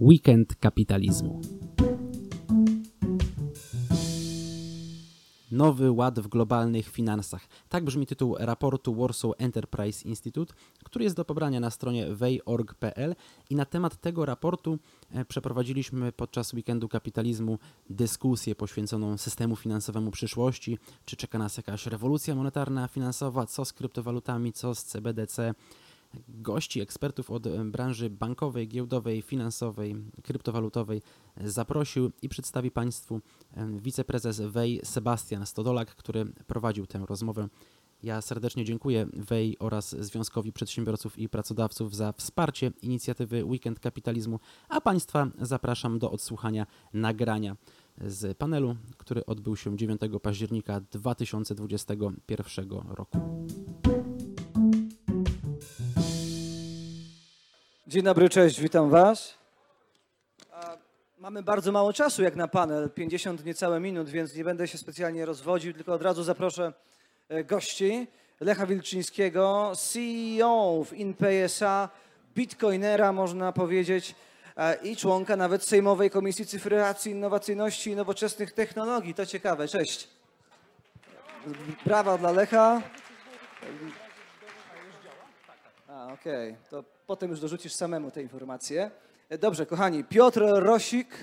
Weekend kapitalizmu. Nowy ład w globalnych finansach. Tak brzmi tytuł raportu Warsaw Enterprise Institute, który jest do pobrania na stronie wej.org.pl i na temat tego raportu e, przeprowadziliśmy podczas weekendu kapitalizmu dyskusję poświęconą systemu finansowemu przyszłości, czy czeka nas jakaś rewolucja monetarna, finansowa, co z kryptowalutami, co z CBDC, gości, ekspertów od e, branży bankowej, giełdowej, finansowej, kryptowalutowej zaprosił i przedstawi Państwu e, wiceprezes WEJ Sebastian Stodolak, który prowadził tę rozmowę. Ja serdecznie dziękuję WEJ oraz Związkowi Przedsiębiorców i Pracodawców za wsparcie inicjatywy Weekend Kapitalizmu, a Państwa zapraszam do odsłuchania nagrania z panelu, który odbył się 9 października 2021 roku. Dzień dobry, cześć, witam Was. Mamy bardzo mało czasu jak na panel, 50 niecałe minut, więc nie będę się specjalnie rozwodził, tylko od razu zaproszę e, gości. Lecha Wilczyńskiego, CEO w InPaySA, bitcoinera można powiedzieć e, i członka nawet Sejmowej Komisji Cyfryzacji, Innowacyjności i Nowoczesnych Technologii. To ciekawe, cześć. Brawa dla Lecha. A, okej, okay. to potem już dorzucisz samemu te informacje. Dobrze, kochani, Piotr Rosik.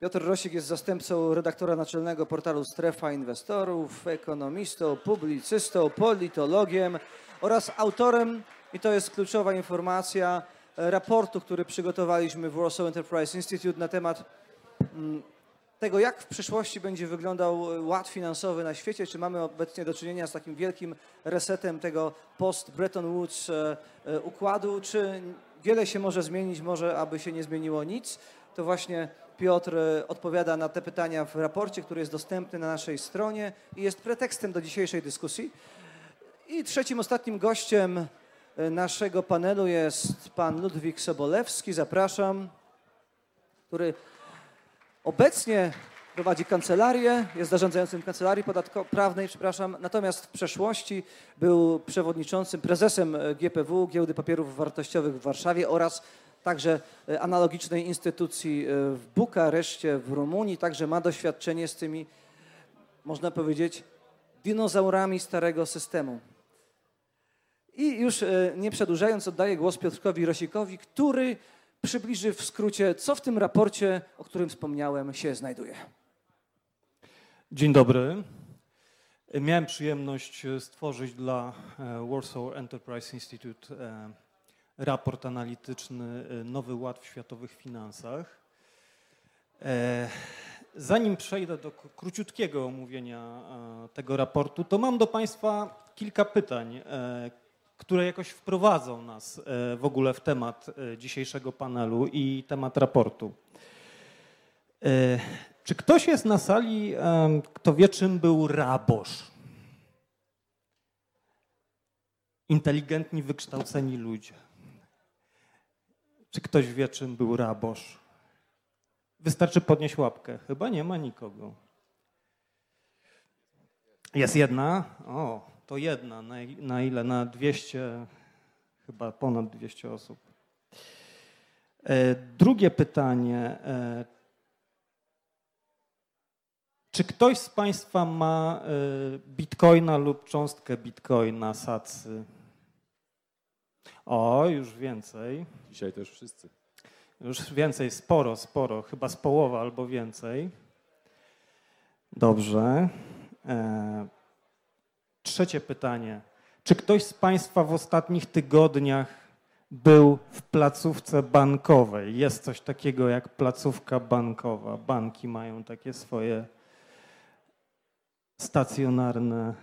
Piotr Rosik jest zastępcą redaktora naczelnego portalu Strefa Inwestorów, ekonomistą, publicystą, politologiem oraz autorem, i to jest kluczowa informacja, raportu, który przygotowaliśmy w Warsaw Enterprise Institute na temat mm, tego, jak w przyszłości będzie wyglądał e, ład finansowy na świecie, czy mamy obecnie do czynienia z takim wielkim resetem tego post-Bretton Woods e, e, układu, czy wiele się może zmienić, może aby się nie zmieniło nic, to właśnie Piotr odpowiada na te pytania w raporcie, który jest dostępny na naszej stronie i jest pretekstem do dzisiejszej dyskusji. I trzecim, ostatnim gościem naszego panelu jest pan Ludwik Sobolewski, zapraszam, który Obecnie prowadzi kancelarię, jest zarządzającym kancelarii podatko prawnej, przepraszam, natomiast w przeszłości był przewodniczącym, prezesem GPW, Giełdy Papierów Wartościowych w Warszawie oraz także e, analogicznej instytucji e, w Bukareszcie, w Rumunii, także ma doświadczenie z tymi, można powiedzieć, dinozaurami starego systemu. I już e, nie przedłużając, oddaję głos Piotrkowi Rosikowi, który przybliży w skrócie, co w tym raporcie, o którym wspomniałem, się znajduje. Dzień dobry. Miałem przyjemność stworzyć dla e, Warsaw Enterprise Institute e, raport analityczny e, Nowy Ład w światowych finansach. Zanim przejdę do króciutkiego omówienia tego raportu, to mam do Państwa kilka pytań, które jakoś wprowadzą nas e, w ogóle w temat e, dzisiejszego panelu i temat raportu. E, czy ktoś jest na sali, kto wie, czym był rabosz? Inteligentni, wykształceni ludzie. Czy ktoś wie, czym był rabosz? Wystarczy podnieść łapkę. Chyba nie ma nikogo. Jest jedna? O, to jedna, na, na ile? Na 200, chyba ponad 200 osób. E, drugie pytanie. E, czy ktoś z Państwa ma e, bitcoina lub cząstkę bitcoina, sacy? O, już więcej. Dzisiaj też wszyscy. Już więcej, sporo, sporo, chyba z połowa albo więcej. Dobrze. Trzecie pytanie. Czy ktoś z Państwa w ostatnich tygodniach był w placówce bankowej? Jest coś takiego jak placówka bankowa. Banki mają takie swoje stacjonarne.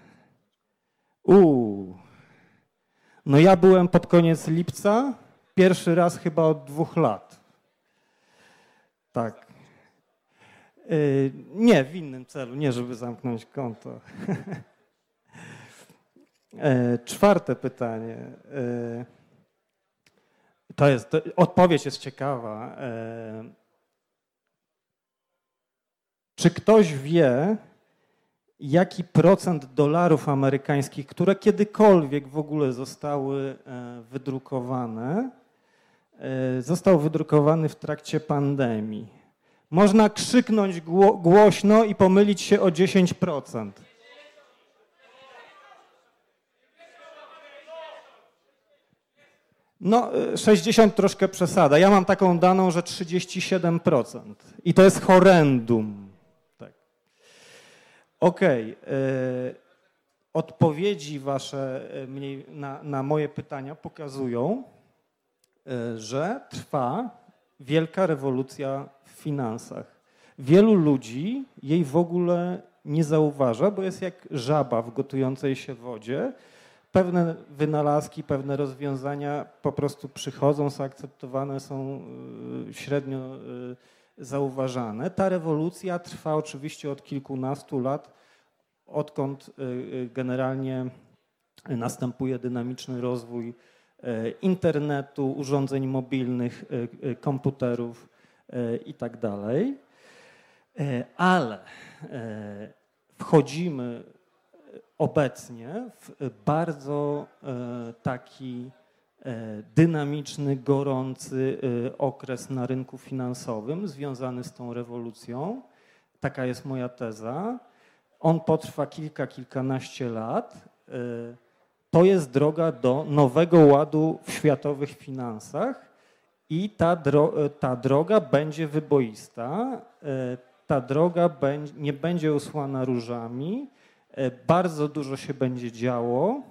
Uuu. No ja byłem pod koniec lipca, pierwszy raz chyba od dwóch lat. Tak. Yy, nie, w innym celu, nie żeby zamknąć konto. E, czwarte pytanie. E, to jest, to, odpowiedź jest ciekawa. E, czy ktoś wie, jaki procent dolarów amerykańskich, które kiedykolwiek w ogóle zostały wydrukowane, został wydrukowany w trakcie pandemii. Można krzyknąć gło głośno i pomylić się o 10%. No, 60 troszkę przesada. Ja mam taką daną, że 37%. I to jest horrendum. Tak. Okej. Okay odpowiedzi wasze e, na, na moje pytania pokazują, e, że trwa wielka rewolucja w finansach. Wielu ludzi jej w ogóle nie zauważa, bo jest jak żaba w gotującej się wodzie. Pewne wynalazki, pewne rozwiązania po prostu przychodzą, są akceptowane, są e, średnio zauważane. Ta rewolucja trwa oczywiście od kilkunastu lat odkąd y, y, generalnie następuje dynamiczny rozwój y, internetu, urządzeń mobilnych, komputerów itd. Tak ale wchodzimy obecnie w bardzo taki dynamiczny, gorący okres na rynku finansowym związany z tą rewolucją. Taka jest moja teza. On potrwa kilka, kilkanaście lat. To jest droga do nowego ładu w światowych finansach i ta, dro ta droga będzie wyboista. Ta droga nie będzie usłana różami. Y, bardzo dużo się będzie działo.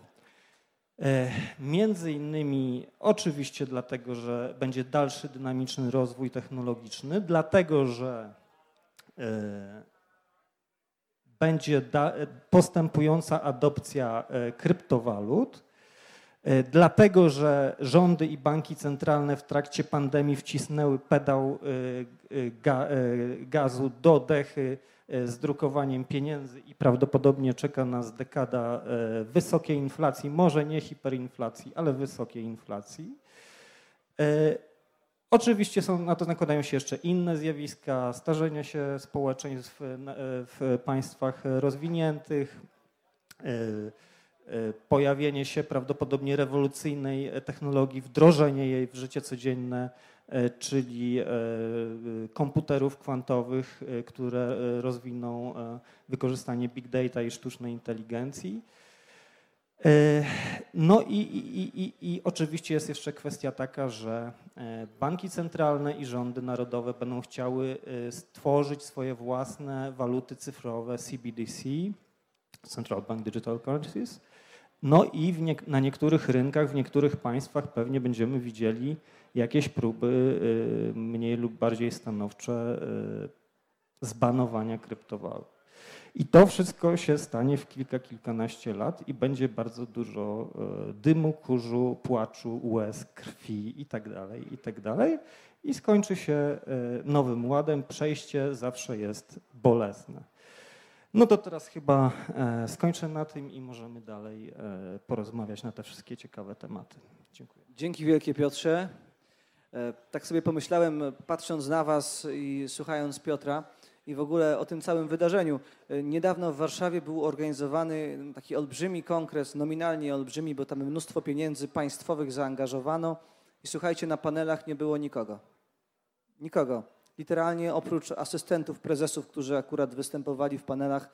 Między innymi oczywiście dlatego, że będzie dalszy dynamiczny rozwój technologiczny, dlatego, że będzie postępująca adopcja e, kryptowalut, e, dlatego że rządy i banki centralne w trakcie pandemii wcisnęły pedał e, gazu do dechy z drukowaniem pieniędzy i prawdopodobnie czeka nas dekada wysokiej inflacji, może nie hiperinflacji, ale wysokiej inflacji. Oczywiście są, na to nakładają się jeszcze inne zjawiska, starzenia się społeczeństw w państwach rozwiniętych, e, e, pojawienie się prawdopodobnie rewolucyjnej technologii, wdrożenie jej w życie codzienne, e, czyli komputerów kwantowych, które rozwiną wykorzystanie big data i sztucznej inteligencji. E, no i, i, i, i, oczywiście jest jeszcze kwestia taka, że e, banki centralne i rządy narodowe będą chciały e, stworzyć swoje własne waluty cyfrowe CBDC, Central Bank Digital Currencies. No i nie, na niektórych rynkach, w niektórych państwach pewnie będziemy widzieli jakieś próby mniej lub bardziej stanowcze zbanowania kryptowalut. I to wszystko się stanie w kilka, kilkanaście lat i będzie bardzo dużo e, dymu, kurzu, płaczu, łez, krwi i tak dalej, i tak. I skończy się nowym ładem. Przejście zawsze jest bolesne. No to teraz chyba e, skończę na tym i możemy dalej porozmawiać na te wszystkie ciekawe tematy. Dziękuję. Dzięki wielkie Piotrze. Tak sobie pomyślałem, patrząc na Was i słuchając Piotra, i w ogóle o tym całym wydarzeniu. E, niedawno w Warszawie był organizowany taki olbrzymi kongres, nominalnie olbrzymi, bo tam mnóstwo pieniędzy państwowych zaangażowano i słuchajcie, na panelach nie było nikogo. Nikogo. Literalnie oprócz asystentów, prezesów, którzy akurat występowali w panelach,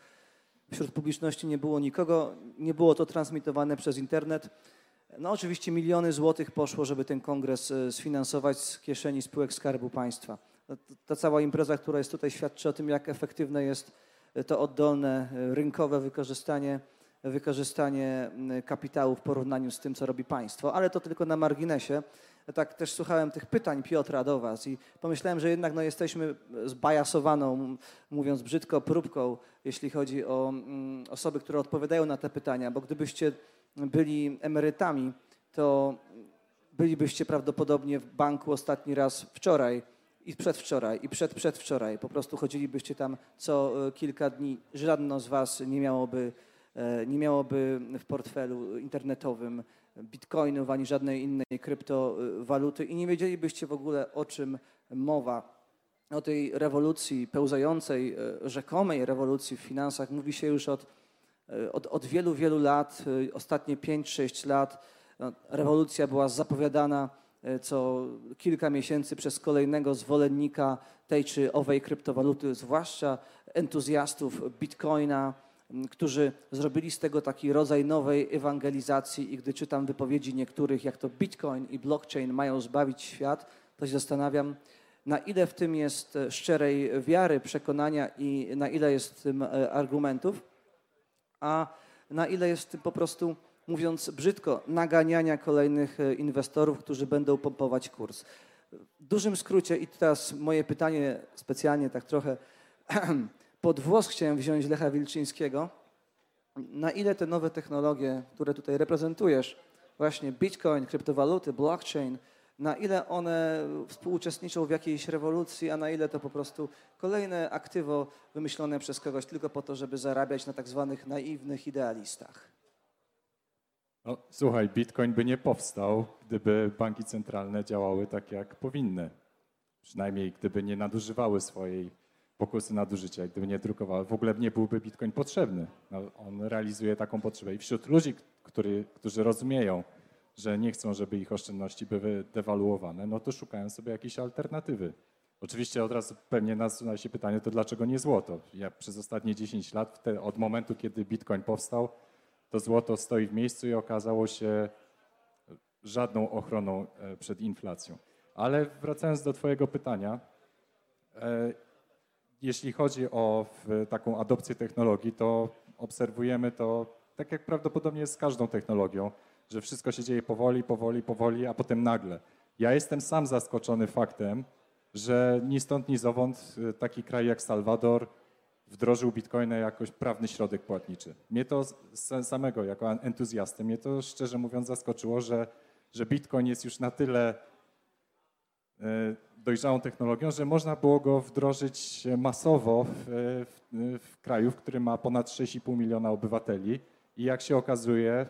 wśród publiczności nie było nikogo. Nie było to transmitowane przez internet. No oczywiście miliony złotych poszło, żeby ten kongres e, sfinansować z kieszeni spółek Skarbu Państwa. No, ta cała impreza, która jest tutaj, świadczy o tym, jak efektywne jest to oddolne, e, rynkowe wykorzystanie, wykorzystanie kapitału w porównaniu z tym, co robi państwo. Ale to tylko na marginesie. Tak też słuchałem tych pytań Piotra do Was i pomyślałem, że jednak no, jesteśmy zbajasowaną, mówiąc brzydko, próbką, jeśli chodzi o osoby, które odpowiadają na te pytania, bo gdybyście byli emerytami, to bylibyście prawdopodobnie w banku ostatni raz wczoraj i przedwczoraj, i przed przedwczoraj. Po prostu chodzilibyście tam co e, kilka dni. Żadno z was nie miałoby, e, nie miałoby w portfelu internetowym bitcoinów ani żadnej innej kryptowaluty i nie wiedzielibyście w ogóle o czym mowa. O tej rewolucji pełzającej, e, rzekomej rewolucji w finansach mówi się już od, od, od wielu, wielu lat, ostatnie 5-6 lat. No, rewolucja była zapowiadana e, co kilka miesięcy przez kolejnego zwolennika tej czy owej kryptowaluty, zwłaszcza entuzjastów bitcoina, którzy zrobili z tego taki rodzaj nowej ewangelizacji i gdy czytam wypowiedzi niektórych, jak to bitcoin i blockchain mają zbawić świat, to się zastanawiam, na ile w tym jest e, szczerej wiary, przekonania i na ile jest w tym e, argumentów, a na ile jest w tym po prostu, mówiąc brzydko, naganiania kolejnych e, inwestorów, którzy będą pompować kurs. W dużym skrócie, i teraz moje pytanie specjalnie tak trochę pod włos chciałem wziąć Lecha Wilczyńskiego. Na ile te nowe technologie, które tutaj reprezentujesz, właśnie bitcoin, kryptowaluty, blockchain, na ile one współuczestniczą w jakiejś rewolucji, a na ile to po prostu kolejne aktywo wymyślone przez kogoś tylko po to, żeby zarabiać na tak zwanych naiwnych idealistach. No, słuchaj, Bitcoin by nie powstał, gdyby banki centralne działały tak, jak powinny. Przynajmniej gdyby nie nadużywały swojej pokusy nadużycia, gdyby nie drukowały. W ogóle nie byłby Bitcoin potrzebny. No, on realizuje taką potrzebę. I wśród ludzi, który, którzy rozumieją, że nie chcą, żeby ich oszczędności były dewaluowane, no to szukają sobie jakiejś alternatywy. Oczywiście od razu pewnie nasuwa się pytanie, to dlaczego nie złoto? Ja przez ostatnie 10 lat, te, od momentu, kiedy Bitcoin powstał, to złoto stoi w miejscu i okazało się żadną ochroną e, przed inflacją. Ale wracając do Twojego pytania, e, jeśli chodzi o taką adopcję technologii, to obserwujemy to tak jak prawdopodobnie z każdą technologią, że wszystko się dzieje powoli, powoli, powoli, a potem nagle. Ja jestem sam zaskoczony faktem, że ni stąd, ni zowąd e, taki kraj jak Salwador wdrożył bitcoina jakoś prawny środek płatniczy. Mnie to samego, jako entuzjastę, mnie to szczerze mówiąc zaskoczyło, że, że bitcoin jest już na tyle e, dojrzałą technologią, że można było go wdrożyć masowo w, w, w kraju, w którym ma ponad 6,5 miliona obywateli. I jak się okazuje, e,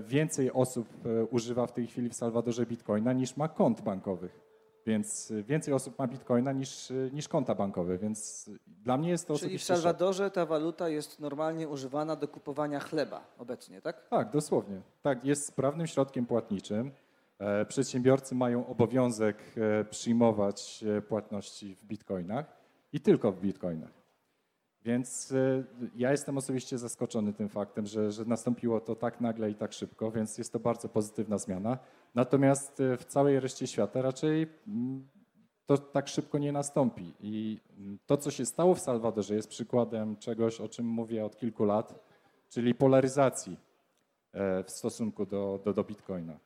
więcej osób e, używa w tej chwili w Salwadorze bitcoina niż ma kont bankowych. Więc więcej osób ma bitcoina niż, niż konta bankowe, więc dla mnie jest to Czyli w. Salwadorze ta waluta jest normalnie używana do kupowania chleba obecnie, tak? Tak, dosłownie. Tak, jest sprawnym środkiem płatniczym. E, Przedsiębiorcy mają obowiązek e, przyjmować e, płatności w bitcoinach i tylko w bitcoinach. Więc ja jestem osobiście zaskoczony tym faktem, że, że nastąpiło to tak nagle i tak szybko, więc jest to bardzo pozytywna zmiana. Natomiast w całej reszcie świata raczej mm, to tak szybko nie nastąpi. I mm, to, co się stało w Salwadorze, jest przykładem czegoś, o czym mówię od kilku lat, czyli polaryzacji w stosunku do, do, do bitcoina.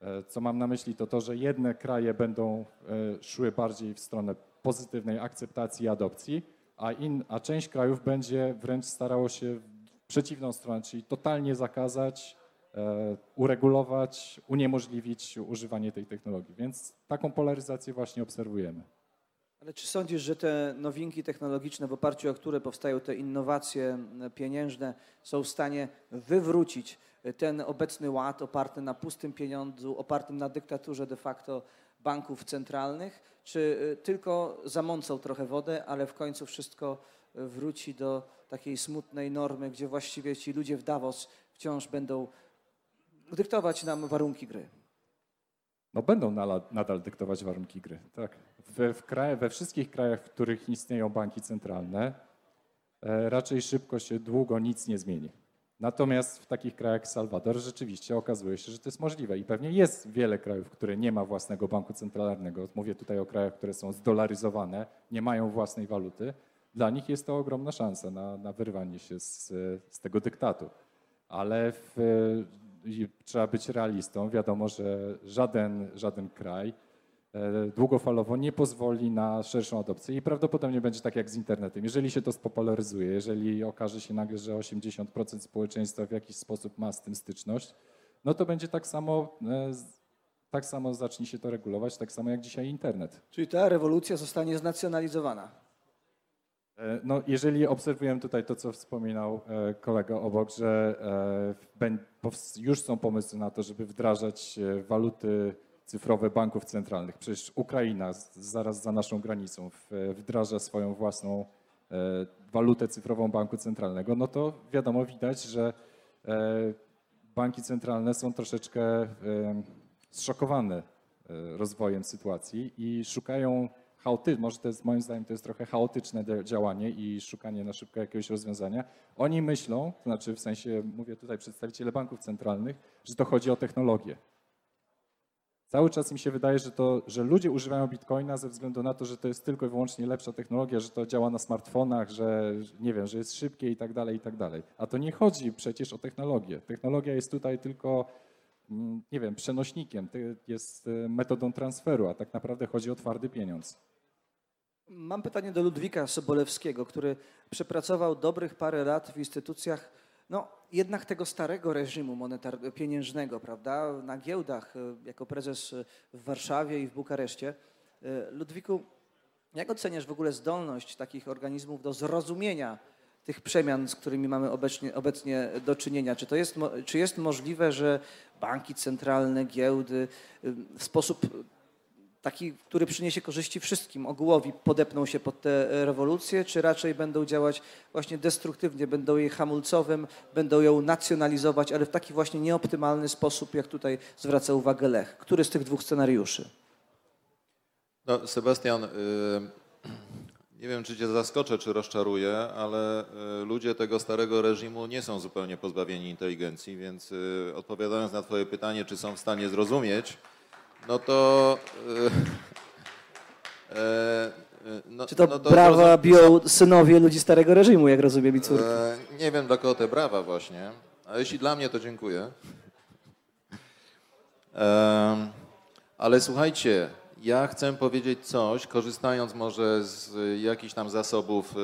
E, Co mam na myśli, to to, że jedne kraje będą e, szły bardziej w stronę pozytywnej akceptacji i adopcji, a, in, a część krajów będzie wręcz starało się w przeciwną stronę, czyli totalnie zakazać, e, uregulować, uniemożliwić używanie tej technologii. Więc taką polaryzację właśnie obserwujemy. Ale czy sądzisz, że te nowinki technologiczne, w oparciu o które powstają te innowacje pieniężne, są w stanie wywrócić ten obecny ład oparty na pustym pieniądzu, opartym na dyktaturze de facto banków centralnych, czy y, tylko zamącą trochę wodę, ale w końcu wszystko y, wróci do takiej smutnej normy, gdzie właściwie ci ludzie w Davos wciąż będą dyktować nam warunki gry? No będą nadal dyktować warunki gry. Tak. We, we wszystkich krajach, w których istnieją banki centralne, e, raczej szybko się, długo nic nie zmieni. Natomiast w takich krajach jak Salwador rzeczywiście okazuje się, że to jest możliwe i pewnie jest wiele krajów, które nie ma własnego banku centralnego. Mówię tutaj o krajach, które są zdolaryzowane, nie mają własnej waluty. Dla nich jest to ogromna szansa na, na wyrwanie się z, z tego dyktatu. Ale w, trzeba być realistą. Wiadomo, że żaden, żaden kraj długofalowo nie pozwoli na szerszą adopcję i prawdopodobnie będzie tak jak z internetem. Jeżeli się to spopularyzuje, jeżeli okaże się nagle, że 80% społeczeństwa w jakiś sposób ma z tym styczność, no to będzie tak samo, e, tak samo zacznie się to regulować, tak samo jak dzisiaj internet. Czyli ta rewolucja zostanie znacjonalizowana. E, No, jeżeli obserwujemy tutaj to, co wspominał e, kolega obok, że e, już są pomysły na to, żeby wdrażać e, waluty cyfrowe banków centralnych. Przecież Ukraina zaraz za naszą granicą wdraża swoją własną e, walutę cyfrową banku centralnego, no to wiadomo, widać, że e, banki centralne są troszeczkę e, zszokowane rozwojem sytuacji i szukają chaotyczne, może to jest moim zdaniem to jest trochę chaotyczne działanie i szukanie na szybko jakiegoś rozwiązania. Oni myślą, to znaczy w sensie mówię tutaj przedstawiciele banków centralnych, że to chodzi o technologię. Cały czas mi się wydaje, że, to, że ludzie używają bitcoina ze względu na to, że to jest tylko i wyłącznie lepsza technologia, że to działa na smartfonach, że nie wiem, że jest szybkie i tak dalej, i tak dalej. A to nie chodzi przecież o technologię. Technologia jest tutaj tylko, mm, nie wiem, przenośnikiem, jest e, metodą transferu, a tak naprawdę chodzi o twardy pieniądz. Mam pytanie do Ludwika Sobolewskiego, który przepracował dobrych parę lat w instytucjach, no jednak tego starego reżimu monetar- pieniężnego, prawda, na giełdach, e, jako prezes e, w Warszawie i w Bukareszcie. E, Ludwiku, jak oceniasz w ogóle zdolność takich organizmów do zrozumienia tych przemian, z którymi mamy obecnie, obecnie do czynienia? Czy to jest, czy jest możliwe, że banki centralne, giełdy y, w sposób taki, który przyniesie korzyści wszystkim, ogółowi, podepną się pod tę rewolucję, czy raczej będą działać właśnie destruktywnie, będą jej hamulcowym, będą ją nacjonalizować, ale w taki właśnie nieoptymalny sposób, jak tutaj zwraca uwagę Lech. Który z tych dwóch scenariuszy? No, Sebastian, y, nie wiem, czy cię zaskoczę, czy rozczaruję, ale y, ludzie tego starego reżimu nie są zupełnie pozbawieni inteligencji, więc y, odpowiadając na twoje pytanie, czy są w stanie zrozumieć, no to... y, e, y, no, Czy to, no brawa zrozum- biją synowie ludzi starego reżimu, jak rozumiem, i córki? E, Nie wiem dla kogo te brawa właśnie, a jeśli dla mnie, to dziękuję. Em, Ale słuchajcie, ja chcę powiedzieć coś, korzystając może z jakichś tam zasobów,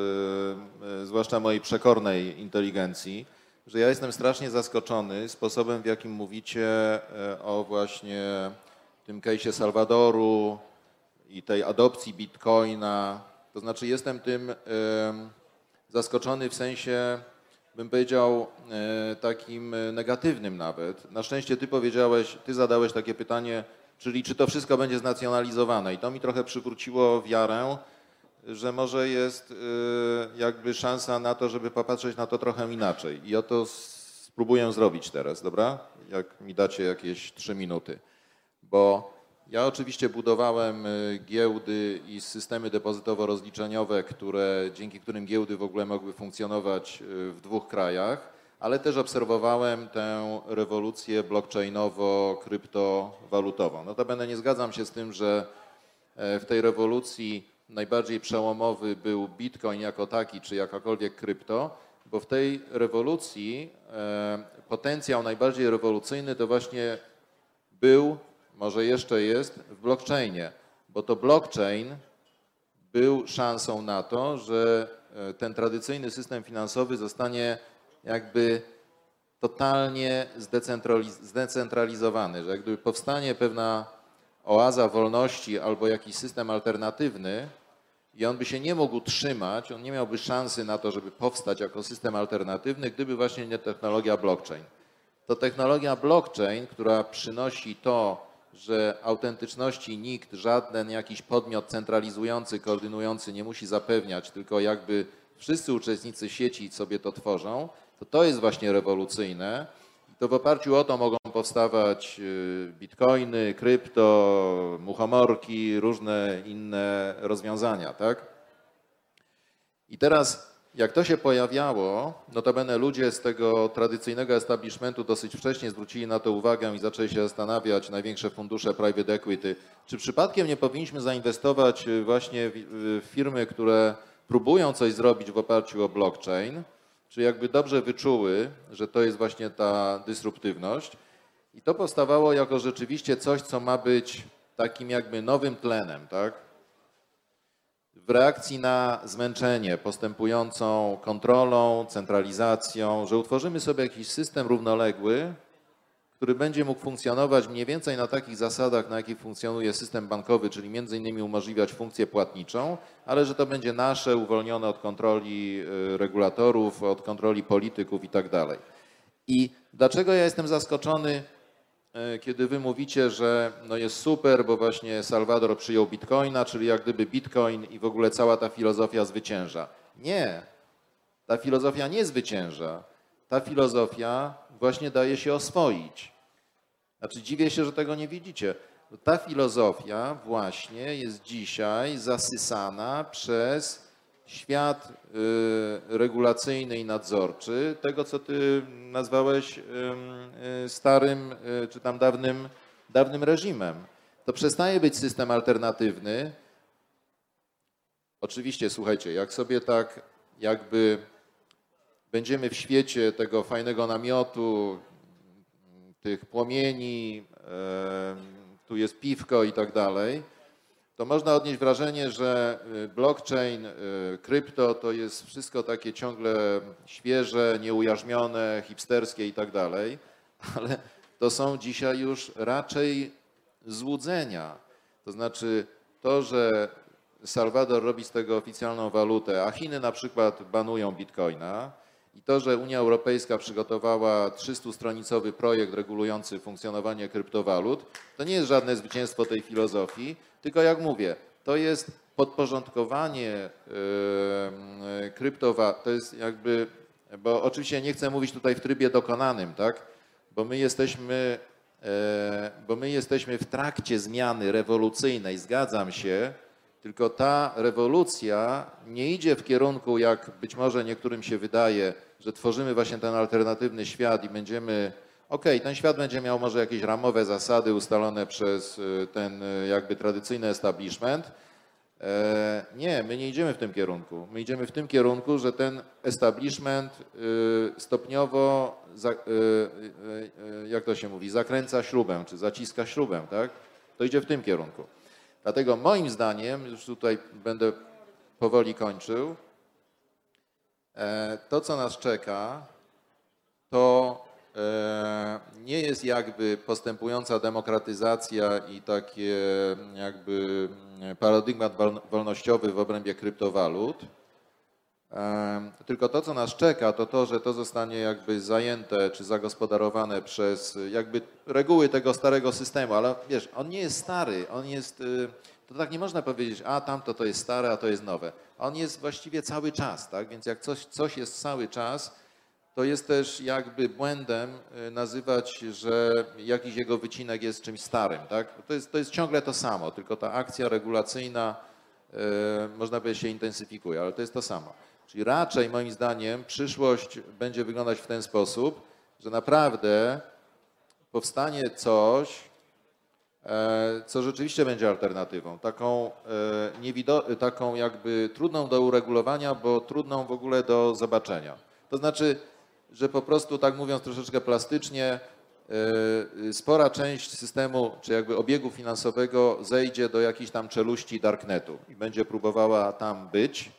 y, zwłaszcza mojej przekornej inteligencji, że ja jestem strasznie zaskoczony sposobem, w jakim mówicie e, o właśnie tym case'ie Salwadoru i tej adopcji bitcoina. To znaczy jestem tym zaskoczony w sensie, bym powiedział, e, takim e, negatywnym nawet. Na szczęście ty powiedziałeś, ty zadałeś takie pytanie, czyli czy to wszystko będzie znacjonalizowane i to mi trochę przywróciło wiarę, że może jest e, jakby szansa na to, żeby popatrzeć na to trochę inaczej. I oto s- spróbuję zrobić teraz, dobra? Jak mi dacie jakieś trzy minuty. Bo ja oczywiście budowałem y, giełdy i systemy depozytowo-rozliczeniowe, które, dzięki którym giełdy w ogóle mogły funkcjonować y, w dwóch krajach, ale też obserwowałem tę rewolucję blockchainowo-kryptowalutową. Notabene nie zgadzam się z tym, że e, w tej rewolucji najbardziej przełomowy był Bitcoin jako taki, czy jakakolwiek krypto, bo w tej rewolucji e, potencjał najbardziej rewolucyjny to właśnie był, może jeszcze jest, w blockchainie, bo to blockchain był szansą na to, że e, ten tradycyjny system finansowy zostanie jakby totalnie zdecentraliz- zdecentralizowany, że jak gdyby powstanie pewna oaza wolności albo jakiś system alternatywny i on by się nie mógł trzymać, on nie miałby szansy na to, żeby powstać jako system alternatywny, gdyby właśnie nie technologia blockchain. To technologia blockchain, która przynosi to, że autentyczności nikt, żaden jakiś podmiot centralizujący, koordynujący nie musi zapewniać, tylko jakby wszyscy uczestnicy sieci sobie to tworzą, to to jest właśnie rewolucyjne. To w oparciu o to mogą powstawać y, bitcoiny, krypto, muchomorki, różne inne rozwiązania, tak? I teraz, jak to się pojawiało, notabene ludzie z tego tradycyjnego establishmentu dosyć wcześnie zwrócili na to uwagę i zaczęli się zastanawiać, największe fundusze private equity, czy przypadkiem nie powinniśmy zainwestować y, właśnie w firmy, które próbują coś zrobić w oparciu o blockchain, czy jakby dobrze wyczuły, że to jest właśnie ta dysruptywność. I to powstawało jako rzeczywiście coś, co ma być takim jakby nowym tlenem, tak? W reakcji na zmęczenie postępującą kontrolą, centralizacją, że utworzymy sobie jakiś system równoległy, który będzie mógł funkcjonować mniej więcej na takich zasadach, na jakich funkcjonuje system bankowy, czyli między innymi umożliwiać funkcję płatniczą, ale że to będzie nasze, uwolnione od kontroli y, regulatorów, od kontroli polityków i tak dalej. I dlaczego ja jestem zaskoczony kiedy wy mówicie, że no jest super, bo właśnie Salwador przyjął bitcoina, czyli jak gdyby bitcoin i w ogóle cała ta filozofia zwycięża. Nie, ta filozofia nie zwycięża. Ta filozofia właśnie daje się oswoić. Znaczy dziwię się, że tego nie widzicie. Ta filozofia właśnie jest dzisiaj zasysana przez świat y, regulacyjny i nadzorczy, tego co ty nazwałeś y, starym y, czy tam dawnym, dawnym reżimem. To przestaje być system alternatywny. Oczywiście, słuchajcie, jak sobie tak jakby będziemy w świecie tego fajnego namiotu, tych płomieni, tu jest piwko i tak dalej, to można odnieść wrażenie, że y, blockchain, y, krypto to jest wszystko takie ciągle świeże, nieujarzmione, hipsterskie i tak dalej, ale to są dzisiaj już raczej złudzenia. To znaczy to, że Salwador robi z tego oficjalną walutę, a Chiny na przykład banują bitcoina, i to, że Unia Europejska przygotowała 300-stronicowy projekt regulujący funkcjonowanie kryptowalut, to nie jest żadne zwycięstwo tej filozofii, tylko jak mówię, to jest podporządkowanie yy, kryptowalut, to jest jakby, bo oczywiście nie chcę mówić tutaj w trybie dokonanym, tak, bo my jesteśmy, yy, bo my jesteśmy w trakcie zmiany rewolucyjnej, zgadzam się, tylko ta rewolucja nie idzie w kierunku, jak być może niektórym się wydaje, że tworzymy właśnie ten alternatywny świat i będziemy, okej, okay, ten świat będzie miał może jakieś ramowe zasady ustalone przez y, ten y, jakby tradycyjny establishment. E, nie, my nie idziemy w tym kierunku. My idziemy w tym kierunku, że ten establishment y, stopniowo, jak to się mówi, zakręca śrubę, czy zaciska śrubę, tak? To idzie w tym kierunku. Dlatego moim zdaniem, już tutaj będę powoli kończył, e, to co nas czeka, to e, nie jest jakby postępująca demokratyzacja i takie jakby paradygmat wolnościowy w obrębie kryptowalut, tylko to, co nas czeka, to to, że to zostanie jakby zajęte czy zagospodarowane przez jakby reguły tego starego systemu, ale wiesz, on nie jest stary, on jest, y, to tak nie można powiedzieć, a tamto to jest stare, a to jest nowe. On jest właściwie cały czas, tak? Więc jak coś, coś jest cały czas, to jest też jakby błędem y, nazywać, że jakiś jego wycinek jest czymś starym, tak? To jest, to jest ciągle to samo, tylko ta akcja regulacyjna, y, można powiedzieć, się intensyfikuje, ale to jest to samo. Czyli raczej moim zdaniem przyszłość będzie wyglądać w ten sposób, że naprawdę powstanie coś, e, co rzeczywiście będzie alternatywą, taką, e, taką jakby trudną do uregulowania, bo trudną w ogóle do zobaczenia. To znaczy, że po prostu, tak mówiąc troszeczkę plastycznie, e, spora część systemu, czy jakby obiegu finansowego zejdzie do jakiejś tam czeluści darknetu i będzie próbowała tam być,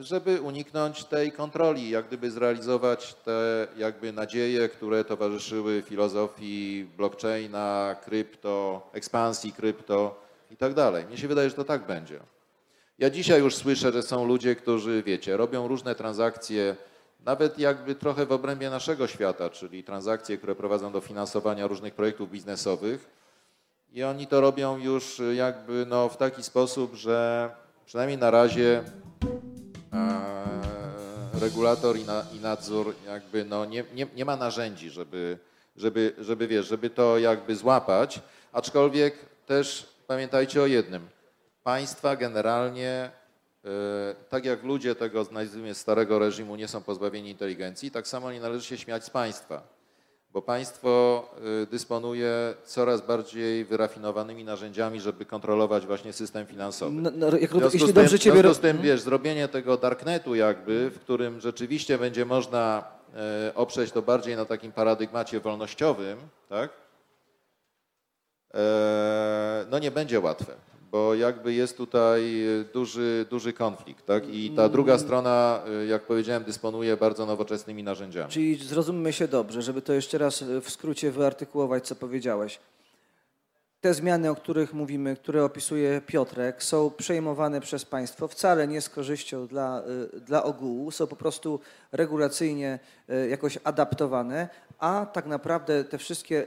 żeby uniknąć tej kontroli, jak gdyby zrealizować te jakby nadzieje, które towarzyszyły filozofii blockchaina, krypto, ekspansji krypto i tak dalej. Mnie się wydaje, że to tak będzie. Ja dzisiaj już słyszę, że są ludzie, którzy, wiecie, robią różne transakcje, nawet jakby trochę w obrębie naszego świata, czyli transakcje, które prowadzą do finansowania różnych projektów biznesowych. I oni to robią już jakby no, w taki sposób, że przynajmniej na razie e, regulator i, na, i, nadzór jakby no nie, nie, nie ma narzędzi, żeby, żeby, żeby, wiesz, żeby to jakby złapać, aczkolwiek też pamiętajcie o jednym. Państwa generalnie, e, tak jak ludzie tego, starego reżimu nie są pozbawieni inteligencji, tak samo nie należy się śmiać z państwa bo państwo y, dysponuje coraz bardziej wyrafinowanymi narzędziami, żeby kontrolować właśnie system finansowy. No, no, jak, w jeśli dobrze ciebie... W związku z tym, mhm. wiesz, zrobienie tego darknetu jakby, w którym rzeczywiście będzie można e, oprzeć to bardziej na takim paradygmacie wolnościowym, tak? E, no nie będzie łatwe bo jakby jest tutaj duży, duży konflikt, tak? I ta druga strona, jak powiedziałem, dysponuje bardzo nowoczesnymi narzędziami. Czyli zrozummy się dobrze, żeby to jeszcze raz w skrócie wyartykułować, co powiedziałeś. Te zmiany, o których mówimy, które opisuje Piotrek, są przejmowane przez państwo wcale nie z korzyścią dla, dla ogółu, są po prostu regulacyjnie e, jakoś adaptowane, a tak naprawdę te wszystkie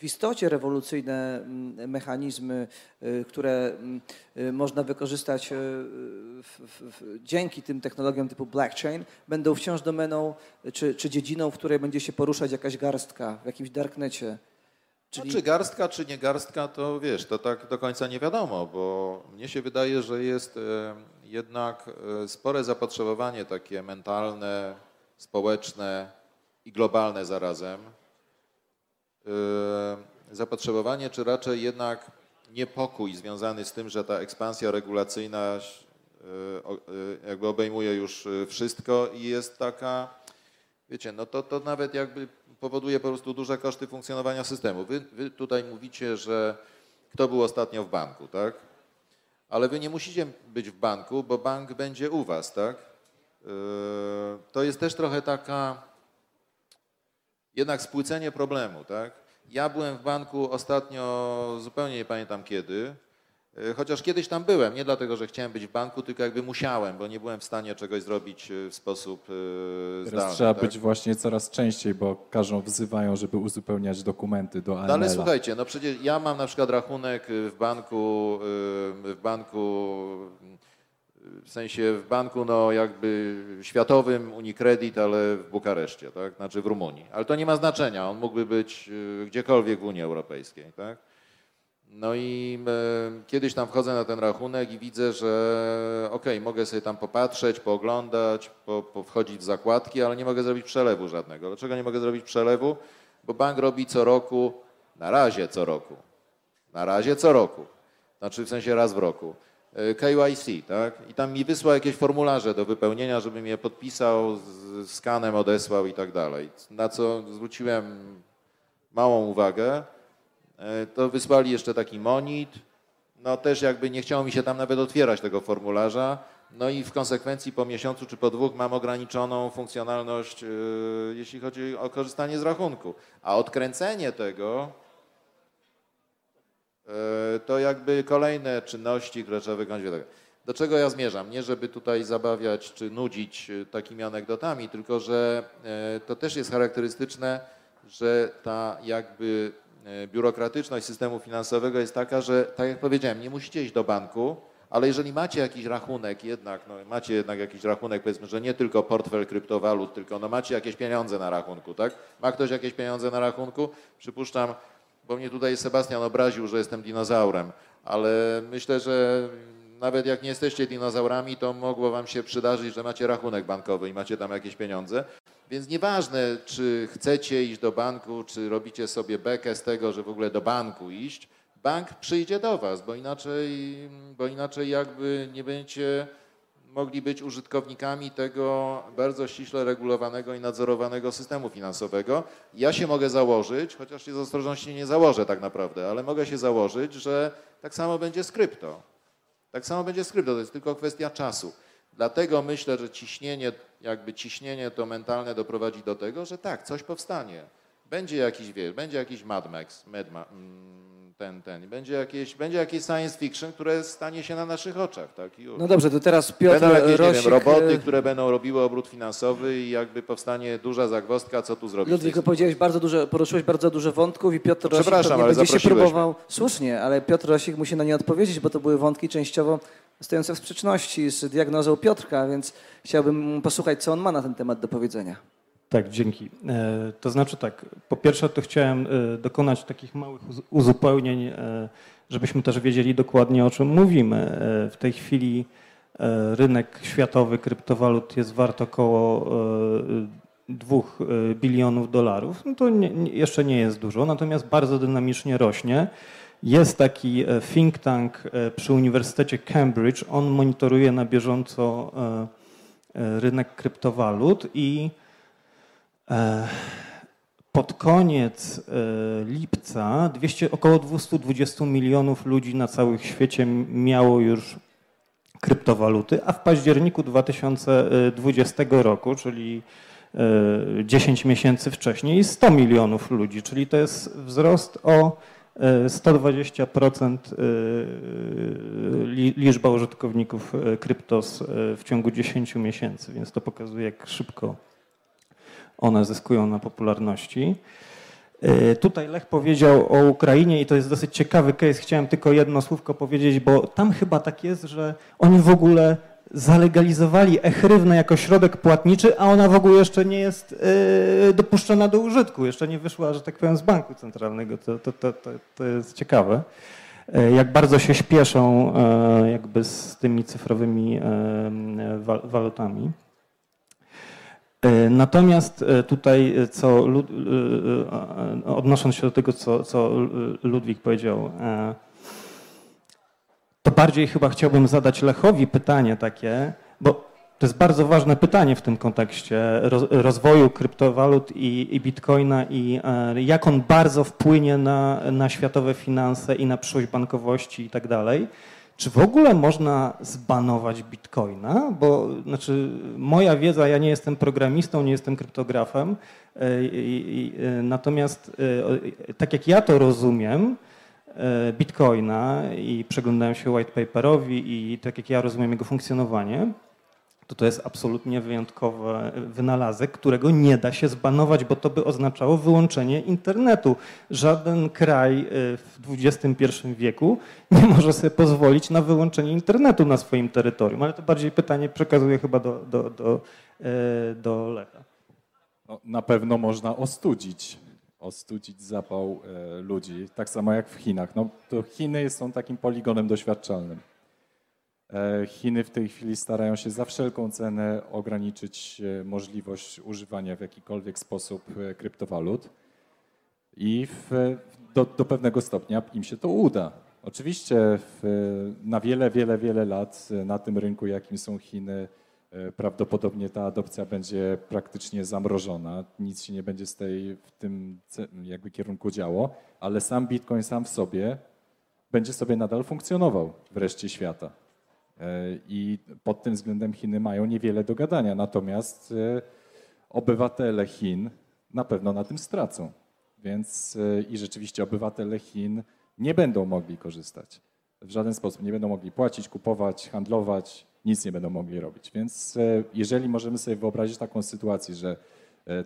w istocie rewolucyjne mm, mechanizmy, y, które mm, y, można wykorzystać y, w, w, dzięki tym technologiom typu blockchain, będą wciąż domeną czy, czy dziedziną, w której będzie się poruszać jakaś garstka w jakimś darknecie. Czyli... No, czy garstka, czy nie garstka, to wiesz, to tak do końca nie wiadomo, bo mnie się wydaje, że jest jednak spore zapotrzebowanie takie mentalne, społeczne i globalne zarazem. E, zapotrzebowanie, czy raczej jednak niepokój związany z tym, że ta ekspansja regulacyjna jakby obejmuje już wszystko i jest taka, wiecie, no to, to nawet jakby powoduje po prostu duże koszty funkcjonowania systemu. Wy, wy tutaj mówicie, że kto był ostatnio w banku, tak? Ale wy nie musicie być w banku, bo bank będzie u was, tak? Yy, to jest też trochę taka jednak spłycenie problemu, tak? Ja byłem w banku ostatnio, zupełnie nie pamiętam kiedy, E, chociaż kiedyś tam byłem, nie dlatego, że chciałem być w banku, tylko jakby musiałem, bo nie byłem w stanie czegoś zrobić e, w sposób e, zdalny. Teraz trzeba tak? być właśnie coraz częściej, bo każą wzywają, żeby uzupełniać dokumenty do AML. No ale słuchajcie, no przecież ja mam na przykład rachunek w banku, w banku, w sensie w banku no jakby światowym Unicredit, ale w Bukareszcie, tak? Znaczy w Rumunii. Ale to nie ma znaczenia, on mógłby być gdziekolwiek w Unii Europejskiej, tak? No i e, kiedyś tam wchodzę na ten rachunek i widzę, że okej, okay, mogę sobie tam popatrzeć, pooglądać, po, po wchodzić w zakładki, ale nie mogę zrobić przelewu żadnego. Dlaczego nie mogę zrobić przelewu? Bo bank robi co roku, na razie co roku, na razie co roku, znaczy w sensie raz w roku, KYC, tak? I tam mi wysłał jakieś formularze do wypełnienia, żebym je podpisał, z skanem odesłał i tak dalej. Na co zwróciłem małą uwagę, E, to wysłali jeszcze taki monit. No też jakby nie chciało mi się tam nawet otwierać tego formularza. No i w konsekwencji po miesiącu czy po dwóch mam ograniczoną funkcjonalność, e, jeśli chodzi o korzystanie z rachunku. A odkręcenie tego e, to jakby kolejne czynności, które trzeba wykonać. Do czego ja zmierzam? Nie, żeby tutaj zabawiać czy nudzić takimi anegdotami, tylko że to też jest charakterystyczne, że ta jakby E, biurokratyczność systemu finansowego jest taka, że tak jak powiedziałem, nie musicie iść do banku, ale jeżeli macie jakiś rachunek jednak, no macie jednak jakiś rachunek, powiedzmy, że nie tylko portfel kryptowalut, tylko no macie jakieś pieniądze na rachunku, tak? Ma ktoś jakieś pieniądze na rachunku? Przypuszczam, bo mnie tutaj Sebastian obraził, że jestem dinozaurem, ale myślę, że nawet jak nie jesteście dinozaurami, to mogło wam się przydarzyć, że macie rachunek bankowy i macie tam jakieś pieniądze. Więc nieważne, czy chcecie iść do banku, czy robicie sobie bekę z tego, że w ogóle do banku iść, bank przyjdzie do was, bo inaczej, bo inaczej jakby nie będziecie mogli być użytkownikami tego bardzo ściśle regulowanego i nadzorowanego systemu finansowego. Ja się mogę założyć, chociaż się z ostrożności nie założę tak naprawdę, ale mogę się założyć, że tak samo będzie z krypto. Tak samo będzie z krypto, to jest tylko kwestia czasu. Dlatego myślę, że ciśnienie, jakby ciśnienie to mentalne doprowadzi do tego, że tak, coś powstanie. Będzie jakiś, wie, będzie jakiś Mad Max, Mad Ma, mm, ten, ten, będzie jakieś, będzie jakieś science fiction, które stanie się na naszych oczach, tak? Już. No dobrze, to teraz Piotr Będą jakieś, Rosik, wiem, roboty, e, które będą robiły obrót finansowy i jakby powstanie duża zagwozdka, co tu zrobić. Ludwik, powiedziałeś bardzo dużo, poruszyłeś bardzo dużo wątków i Piotr Rosik Przepraszam, ale będzie się próbował, słusznie, ale Piotr Rosik musi na nie odpowiedzieć, bo to były wątki częściowo stojące w sprzeczności z diagnozą Piotrka, więc chciałbym posłuchać, co on ma na ten temat do powiedzenia. Tak, dzięki. E, to znaczy tak, po pierwsze to chciałem e, dokonać takich małych uzupełnień, e, żebyśmy też wiedzieli dokładnie o czym mówimy. W tej chwili rynek światowy kryptowalut jest wart około 2 bilionów dolarów. No to nie, jeszcze nie jest dużo, natomiast bardzo dynamicznie rośnie. Jest taki think tank przy Uniwersytecie Cambridge. On monitoruje na bieżąco rynek kryptowalut i pod koniec lipca 200, około 220 milionów ludzi na całym świecie miało już kryptowaluty, a w październiku 2020 roku, czyli 10 miesięcy wcześniej, 100 milionów ludzi, czyli to jest wzrost o 120% y, y, liczba użytkowników kryptos w ciągu 10 miesięcy, więc to pokazuje, jak szybko one zyskują na popularności. Tutaj Lech powiedział o Ukrainie i to jest dosyć ciekawy case. Chciałem tylko jedno słówko powiedzieć, bo tam chyba tak jest, że oni w ogóle zalegalizowali e-hrywnę jako środek płatniczy, a ona w ogóle jeszcze nie jest e, dopuszczona do użytku, jeszcze nie wyszła, że tak powiem, z banku centralnego. To, to, to, to, to jest ciekawe. E, jak bardzo się śpieszą e, jakby z tymi cyfrowymi e, walutami. Natomiast tutaj, co odnosząc się do tego, co, co Ludwik powiedział, to bardziej chyba chciałbym zadać Lechowi pytanie takie, bo to jest bardzo ważne pytanie w tym kontekście rozwoju kryptowalut i, i bitcoina i e, jak on bardzo wpłynie na, na światowe finanse i na przyszłość bankowości i tak dalej. Czy w ogóle można zbanować bitcoina? Bo znaczy, moja wiedza, ja nie jestem programistą, nie jestem kryptografem, e, e, natomiast tak jak ja to rozumiem, bitcoina i przeglądałem się white paperowi i tak jak ja rozumiem jego funkcjonowanie, to to jest absolutnie wyjątkowy wynalazek, którego nie da się zbanować, bo to by oznaczało wyłączenie internetu. Żaden kraj y, w XXI wieku nie może sobie pozwolić na wyłączenie internetu na swoim terytorium, ale to bardziej pytanie przekazuję chyba do, do, do, y, do Lecha. No, na pewno można ostudzić, ostudzić zapał e, ludzi, tak samo jak w Chinach. No, to Chiny są takim poligonem doświadczalnym. E, Chiny w tej chwili starają się za wszelką cenę ograniczyć e, możliwość używania w jakikolwiek sposób e, kryptowalut i w, do, do, pewnego stopnia im się to uda. Oczywiście w, na wiele, wiele, wiele lat na tym rynku, jakim są Chiny, prawdopodobnie ta adopcja będzie praktycznie zamrożona. Nic się nie będzie z tej, w tym jakby kierunku działo, ale sam Bitcoin sam w sobie będzie sobie nadal funkcjonował w reszcie świata. E, I pod tym względem Chiny mają niewiele do gadania. Natomiast e, obywatele Chin na pewno na tym stracą. Więc e, i rzeczywiście obywatele Chin nie będą mogli korzystać. W żaden sposób nie będą mogli płacić, kupować, handlować, nic nie będą mogli robić. Więc jeżeli możemy sobie wyobrazić taką sytuację, że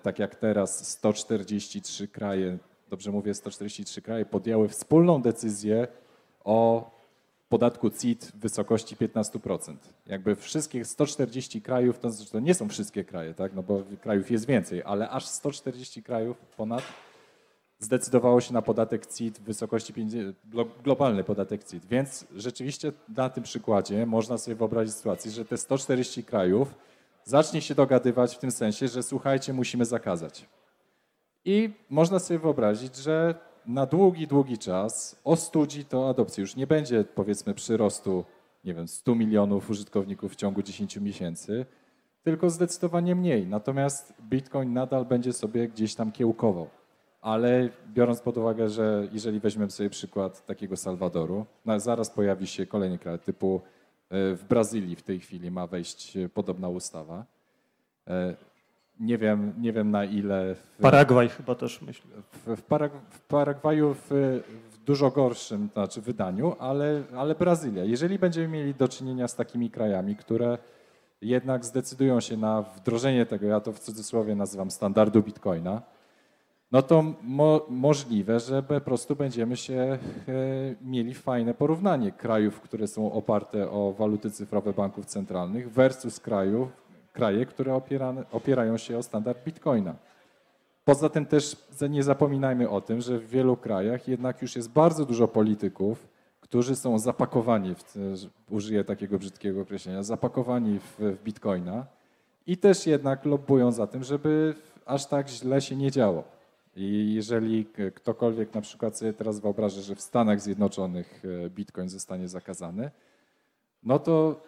tak jak teraz 143 kraje, dobrze mówię, 143 kraje podjęły wspólną decyzję o podatku CIT w wysokości 15%. Jakby wszystkich 140 krajów, to, znaczy to nie są wszystkie kraje, tak? no bo krajów jest więcej, ale aż 140 krajów ponad zdecydowało się na podatek CIT w wysokości 50, globalny podatek CIT. Więc rzeczywiście na tym przykładzie można sobie wyobrazić sytuację, że te 140 krajów zacznie się dogadywać w tym sensie, że słuchajcie, musimy zakazać. I można sobie wyobrazić, że na długi, długi czas ostudzi to adopcję. Już nie będzie powiedzmy przyrostu, nie wiem, 100 milionów użytkowników w ciągu 10 miesięcy, tylko zdecydowanie mniej. Natomiast Bitcoin nadal będzie sobie gdzieś tam kiełkował. Ale biorąc pod uwagę, że jeżeli weźmiemy sobie przykład takiego Salwadoru, no zaraz pojawi się kolejny kraj, typu e, w Brazylii w tej chwili ma wejść e, podobna ustawa. Nie wiem, nie wiem na ile. W, Paragwaj chyba też myślę. W, w, Parag, w Paragwaju w, w, dużo gorszym znaczy wydaniu, ale, ale Brazylia. Jeżeli będziemy mieli do czynienia z takimi krajami, które jednak zdecydują się na wdrożenie tego, ja to w cudzysłowie nazywam standardu bitcoina, no to mo, możliwe, że po prostu będziemy się e, mieli fajne porównanie krajów, które są oparte o waluty cyfrowe banków centralnych versus krajów, kraje, które opierają się o standard bitcoina. Poza tym też nie zapominajmy o tym, że w wielu krajach jednak już jest bardzo dużo polityków, którzy są zapakowani, w, użyję takiego brzydkiego określenia, zapakowani w, w bitcoina i też jednak lobbują za tym, żeby aż tak źle się nie działo. I jeżeli ktokolwiek na przykład sobie teraz wyobraża, że w Stanach Zjednoczonych e, bitcoin zostanie zakazany, no to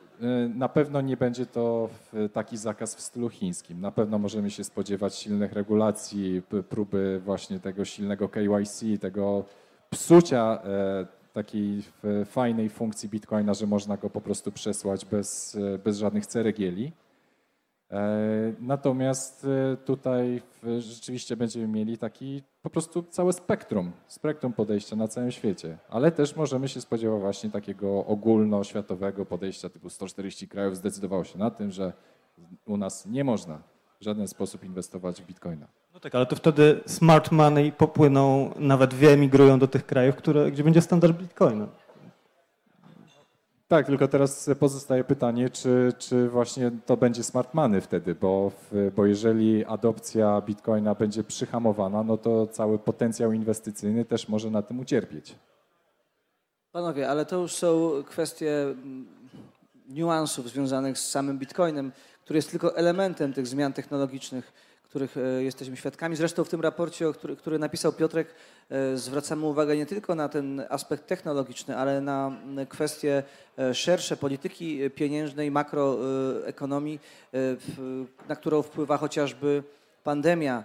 na pewno nie będzie to taki zakaz w stylu chińskim. Na pewno możemy się spodziewać silnych regulacji, próby właśnie tego silnego KYC, tego psucia e, takiej fajnej funkcji Bitcoina, że można go po prostu przesłać bez, e, bez żadnych ceregieli. E, natomiast e, tutaj rzeczywiście będziemy mieli taki po prostu całe spektrum, spektrum podejścia na całym świecie, ale też możemy się spodziewać właśnie takiego ogólnoświatowego podejścia typu 140 krajów zdecydowało się na tym, że u nas nie można w żaden sposób inwestować w bitcoina. No tak, ale to wtedy smart money popłyną, nawet wyemigrują do tych krajów, które, gdzie będzie standard bitcoina. Tak, tylko teraz pozostaje pytanie, czy, czy właśnie to będzie smart money wtedy, bo, w, bo jeżeli adopcja bitcoina będzie przyhamowana, no to cały potencjał inwestycyjny też może na tym ucierpieć. Panowie, ale to już są kwestie mm, niuansów związanych z samym bitcoinem, który jest tylko elementem tych zmian technologicznych, których e, jesteśmy świadkami. Zresztą w tym raporcie, który, który napisał Piotrek, zwracamy uwagę nie tylko na ten aspekt technologiczny, ale na kwestie e, szersze polityki pieniężnej, makroekonomii, na którą wpływa chociażby pandemia.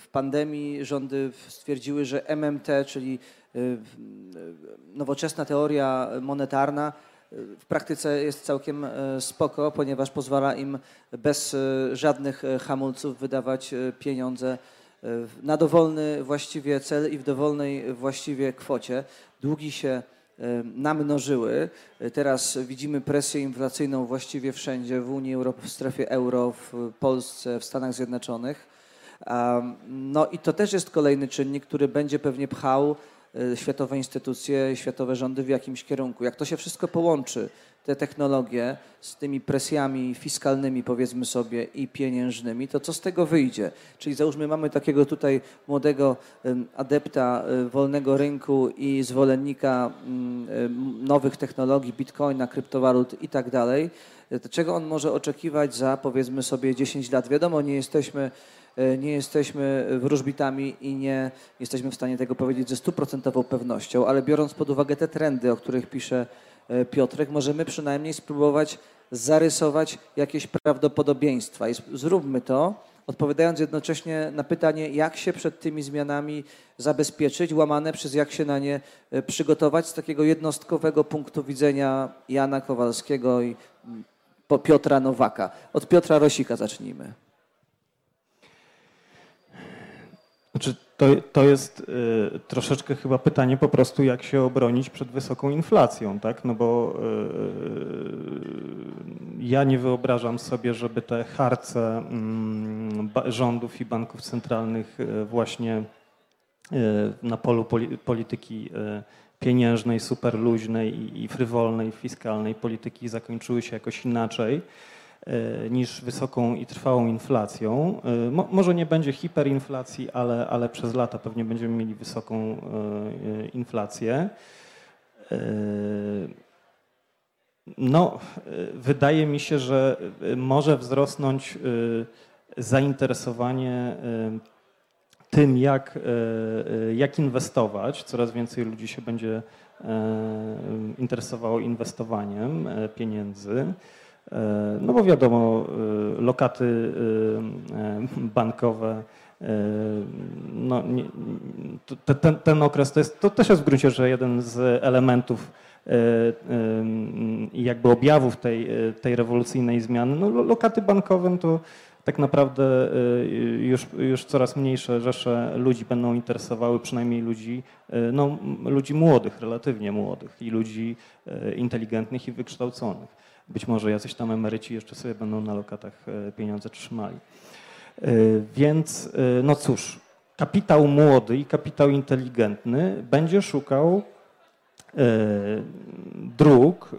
W pandemii rządy stwierdziły, że MMT, czyli nowoczesna teoria monetarna, w praktyce jest całkiem e, spoko, ponieważ pozwala im bez e, żadnych e, hamulców wydawać pieniądze na dowolny właściwie cel i w dowolnej właściwie kwocie. Długi się namnożyły. Teraz widzimy presję inflacyjną właściwie wszędzie, w Unii Europejskiej, w strefie euro, w Polsce, w Stanach Zjednoczonych. No i to też jest kolejny czynnik, który będzie pewnie pchał światowe instytucje, światowe rządy w jakimś kierunku. Jak to się wszystko połączy, te technologie z tymi presjami fiskalnymi, powiedzmy sobie, i pieniężnymi, to co z tego wyjdzie? Czyli załóżmy, mamy takiego tutaj młodego adepta y, wolnego rynku i zwolennika nowych technologii, bitcoina, kryptowalut i tak dalej. Czego on może oczekiwać za, powiedzmy sobie, 10 lat? Wiadomo, nie jesteśmy nie jesteśmy wróżbitami i nie jesteśmy w stanie tego powiedzieć ze stuprocentową pewnością, ale biorąc pod uwagę te trendy, o których pisze e, Piotrek, możemy przynajmniej spróbować zarysować jakieś prawdopodobieństwa. I zróbmy to, odpowiadając jednocześnie na pytanie, jak się przed tymi zmianami zabezpieczyć, łamane przez jak się na nie e, przygotować z takiego jednostkowego punktu widzenia Jana Kowalskiego i mm, Piotra Nowaka. Od Piotra Rosika zacznijmy. Znaczy, to, to jest y, troszeczkę chyba pytanie po prostu, jak się obronić przed wysoką inflacją, tak? No bo y, ja nie wyobrażam sobie, żeby te harce y, rządów i banków centralnych y, właśnie y, na polu poli, polityki y, pieniężnej, superluźnej i, i frywolnej, fiskalnej polityki zakończyły się jakoś inaczej. E, niż wysoką i trwałą inflacją. E, mo, może nie będzie hiperinflacji, ale, ale przez lata pewnie będziemy mieli wysoką e, inflację. No, wydaje mi się, że może wzrosnąć zainteresowanie tym, jak, jak inwestować. Coraz więcej ludzi się będzie interesowało inwestowaniem pieniędzy. E, no bo wiadomo, e, lokaty e, bankowe, no, ten, ten okres to, jest, to też jest w gruncie rzeczy jeden z elementów jakby objawów tej, tej rewolucyjnej zmiany. No, lokaty bankowe to tak naprawdę już, już coraz mniejsze rzesze ludzi będą interesowały, przynajmniej ludzi, no, ludzi młodych, relatywnie młodych i ludzi inteligentnych i wykształconych. Być może jacyś tam emeryci jeszcze sobie będą na lokatach e, pieniądze trzymali. E, więc, e, no cóż, kapitał młody i kapitał inteligentny będzie szukał dróg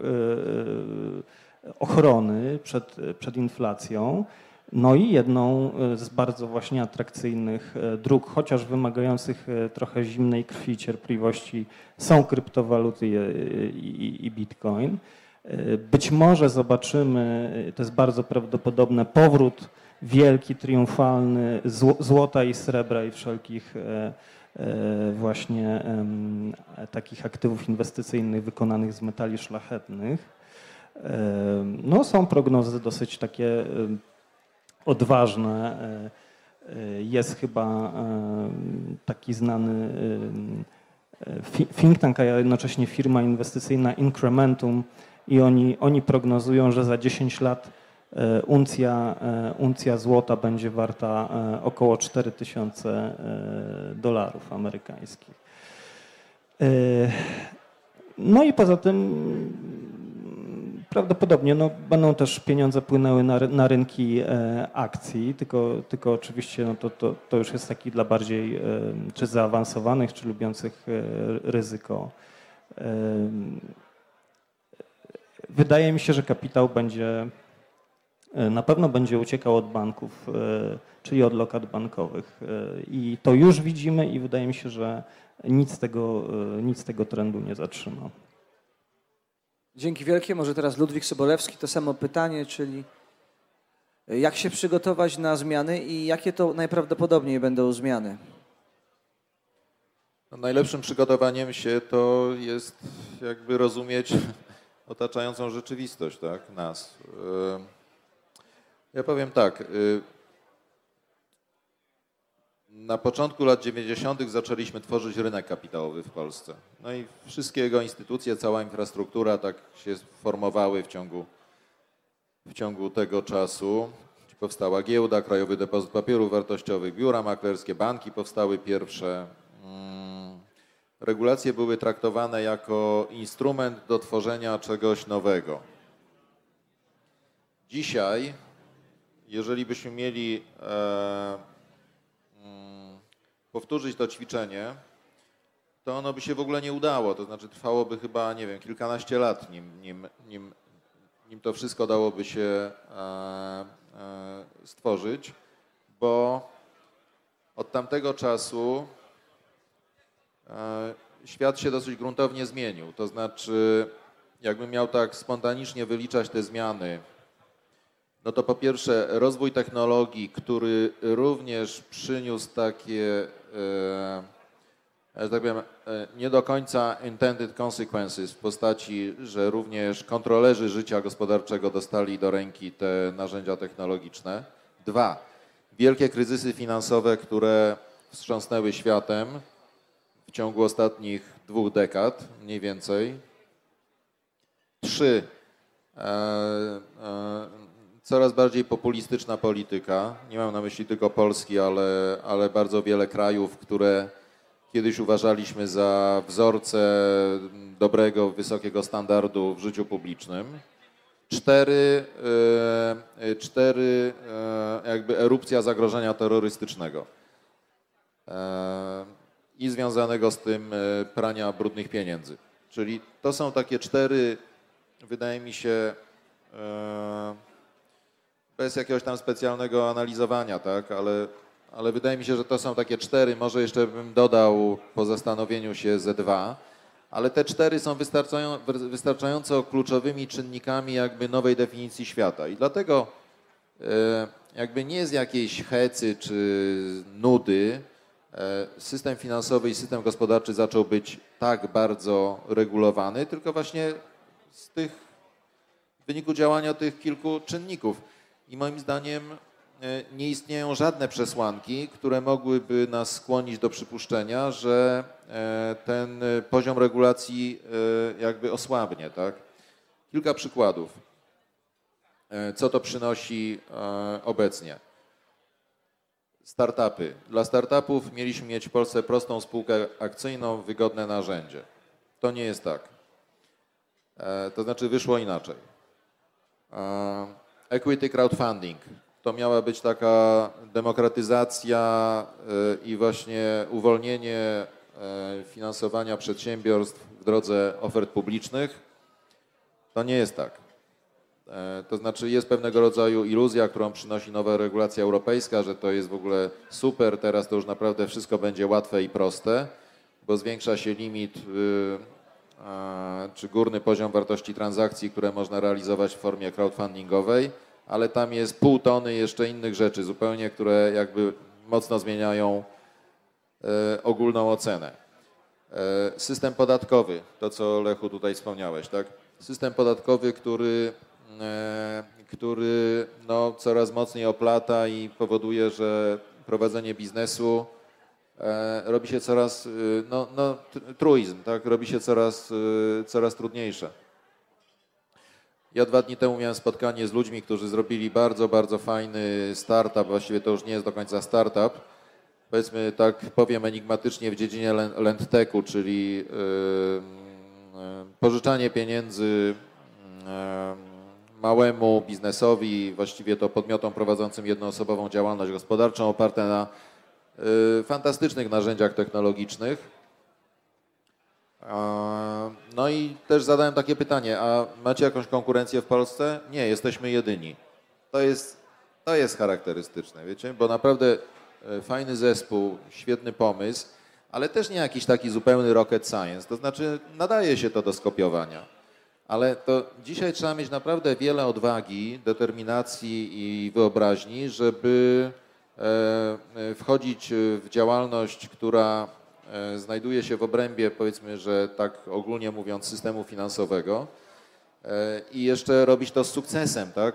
ochrony przed, przed inflacją. No i jedną z bardzo właśnie atrakcyjnych dróg, chociaż wymagających trochę zimnej krwi, cierpliwości, są kryptowaluty i, i, i bitcoin. Być może zobaczymy, to jest bardzo prawdopodobne, powrót wielki, triumfalny złota i srebra i wszelkich e, e, właśnie takich aktywów inwestycyjnych wykonanych z metali szlachetnych. No, są prognozy dosyć takie odważne. E, jest chyba taki znany think tank, a jednocześnie firma inwestycyjna Incrementum, i oni, oni prognozują, że za 10 lat e, uncja, e, uncja złota będzie warta e, około 4000 dolarów amerykańskich. No i poza tym prawdopodobnie no, będą też pieniądze płynęły na, na rynki akcji, tylko, tylko oczywiście no, to, to, to już jest taki dla bardziej czy zaawansowanych, czy lubiących ryzyko wydaje mi się, że kapitał będzie e, na pewno będzie uciekał od banków, e, czyli od lokat bankowych. E, I to już widzimy i wydaje mi się, że nic tego, nic tego trendu nie zatrzyma. Dzięki wielkie. Może teraz Ludwik Sobolewski to samo pytanie, czyli jak się przygotować na zmiany i jakie to najprawdopodobniej będą zmiany? No, najlepszym przygotowaniem się to jest jakby rozumieć otaczającą rzeczywistość, tak, nas. Ja powiem tak. Na początku lat 90. zaczęliśmy tworzyć rynek kapitałowy w Polsce. No i wszystkie jego instytucje, cała infrastruktura tak się formowały w ciągu, w ciągu tego czasu. Powstała giełda, Krajowy Depozyt Papierów Wartościowych, biura maklerskie, banki powstały pierwsze. Mm, regulacje były traktowane jako instrument do tworzenia czegoś nowego. Dzisiaj, jeżeli byśmy mieli e, mm, powtórzyć to ćwiczenie, to ono by się w ogóle nie udało. To znaczy trwałoby chyba, nie wiem, kilkanaście lat, nim, nim, nim, nim to wszystko dałoby się e, e, stworzyć, bo od tamtego czasu świat się dosyć gruntownie zmienił. To znaczy, jakbym miał tak spontanicznie wyliczać te zmiany, no to po pierwsze rozwój technologii, który również przyniósł takie że tak powiem, e, nie do końca intended consequences w postaci, że również kontrolerzy życia gospodarczego dostali do ręki te narzędzia technologiczne. Dwa, wielkie kryzysy finansowe, które wstrząsnęły światem ciągu ostatnich dwóch dekad, mniej więcej. Trzy, e, e, coraz bardziej populistyczna polityka. Nie mam na myśli tylko Polski, ale, ale bardzo wiele krajów, które kiedyś uważaliśmy za wzorce dobrego, wysokiego standardu w życiu publicznym. Cztery, e, e, cztery e, jakby erupcja zagrożenia terrorystycznego i związanego z tym prania brudnych pieniędzy. Czyli to są takie cztery, wydaje mi się, bez jakiegoś tam specjalnego analizowania, tak, ale ale wydaje mi się, że to są takie cztery, może jeszcze bym dodał po zastanowieniu się ze dwa, ale te cztery są wystarczająco kluczowymi czynnikami jakby nowej definicji świata. I dlatego e, jakby nie z jakiejś hecy czy nudy e, system finansowy i system gospodarczy zaczął być tak bardzo regulowany, tylko właśnie z tych w wyniku działania tych kilku czynników. I moim zdaniem E, nie istnieją żadne przesłanki, które mogłyby nas skłonić do przypuszczenia, że e, ten poziom regulacji e, jakby osłabnie. Tak? Kilka przykładów. Co to przynosi obecnie? Startupy. Dla startupów mieliśmy mieć w Polsce prostą spółkę akcyjną, wygodne narzędzie. To nie jest tak. To znaczy wyszło inaczej. Equity crowdfunding to miała być taka demokratyzacja e, i właśnie uwolnienie e, finansowania przedsiębiorstw w drodze ofert publicznych. To nie jest tak. E, to znaczy jest pewnego rodzaju iluzja, którą przynosi nowa regulacja europejska, że to jest w ogóle super, teraz to już naprawdę wszystko będzie łatwe i proste, bo zwiększa się limit czy górny poziom wartości transakcji, które można realizować w formie crowdfundingowej ale tam jest pół tony jeszcze innych rzeczy zupełnie, które jakby mocno zmieniają e, ogólną ocenę. E, system podatkowy, to co Lechu tutaj wspomniałeś, tak? System podatkowy, który, który no, coraz mocniej oplata i powoduje, że prowadzenie biznesu robi się coraz, no, no truizm, tak? Robi się coraz, coraz trudniejsze. Ja dwa dni temu miałem spotkanie z ludźmi, którzy zrobili bardzo, bardzo fajny startup, właściwie to już nie jest do końca startup, powiedzmy tak powiem enigmatycznie w dziedzinie lendtechu, czyli yy, pożyczanie pieniędzy yy, małemu biznesowi, właściwie to podmiotom prowadzącym jednoosobową działalność gospodarczą oparte na yy, fantastycznych narzędziach technologicznych. No i też zadałem takie pytanie, a macie jakąś konkurencję w Polsce? Nie, jesteśmy jedyni. To jest, to jest charakterystyczne, wiecie, bo naprawdę e, fajny zespół, świetny pomysł, ale też nie jakiś taki zupełny rocket science, to znaczy nadaje się to do skopiowania. Ale to dzisiaj trzeba mieć naprawdę wiele odwagi, determinacji i wyobraźni, żeby e, e, wchodzić w działalność, która e, znajduje się w obrębie, powiedzmy, że tak ogólnie mówiąc, systemu finansowego i jeszcze robić to z sukcesem, tak?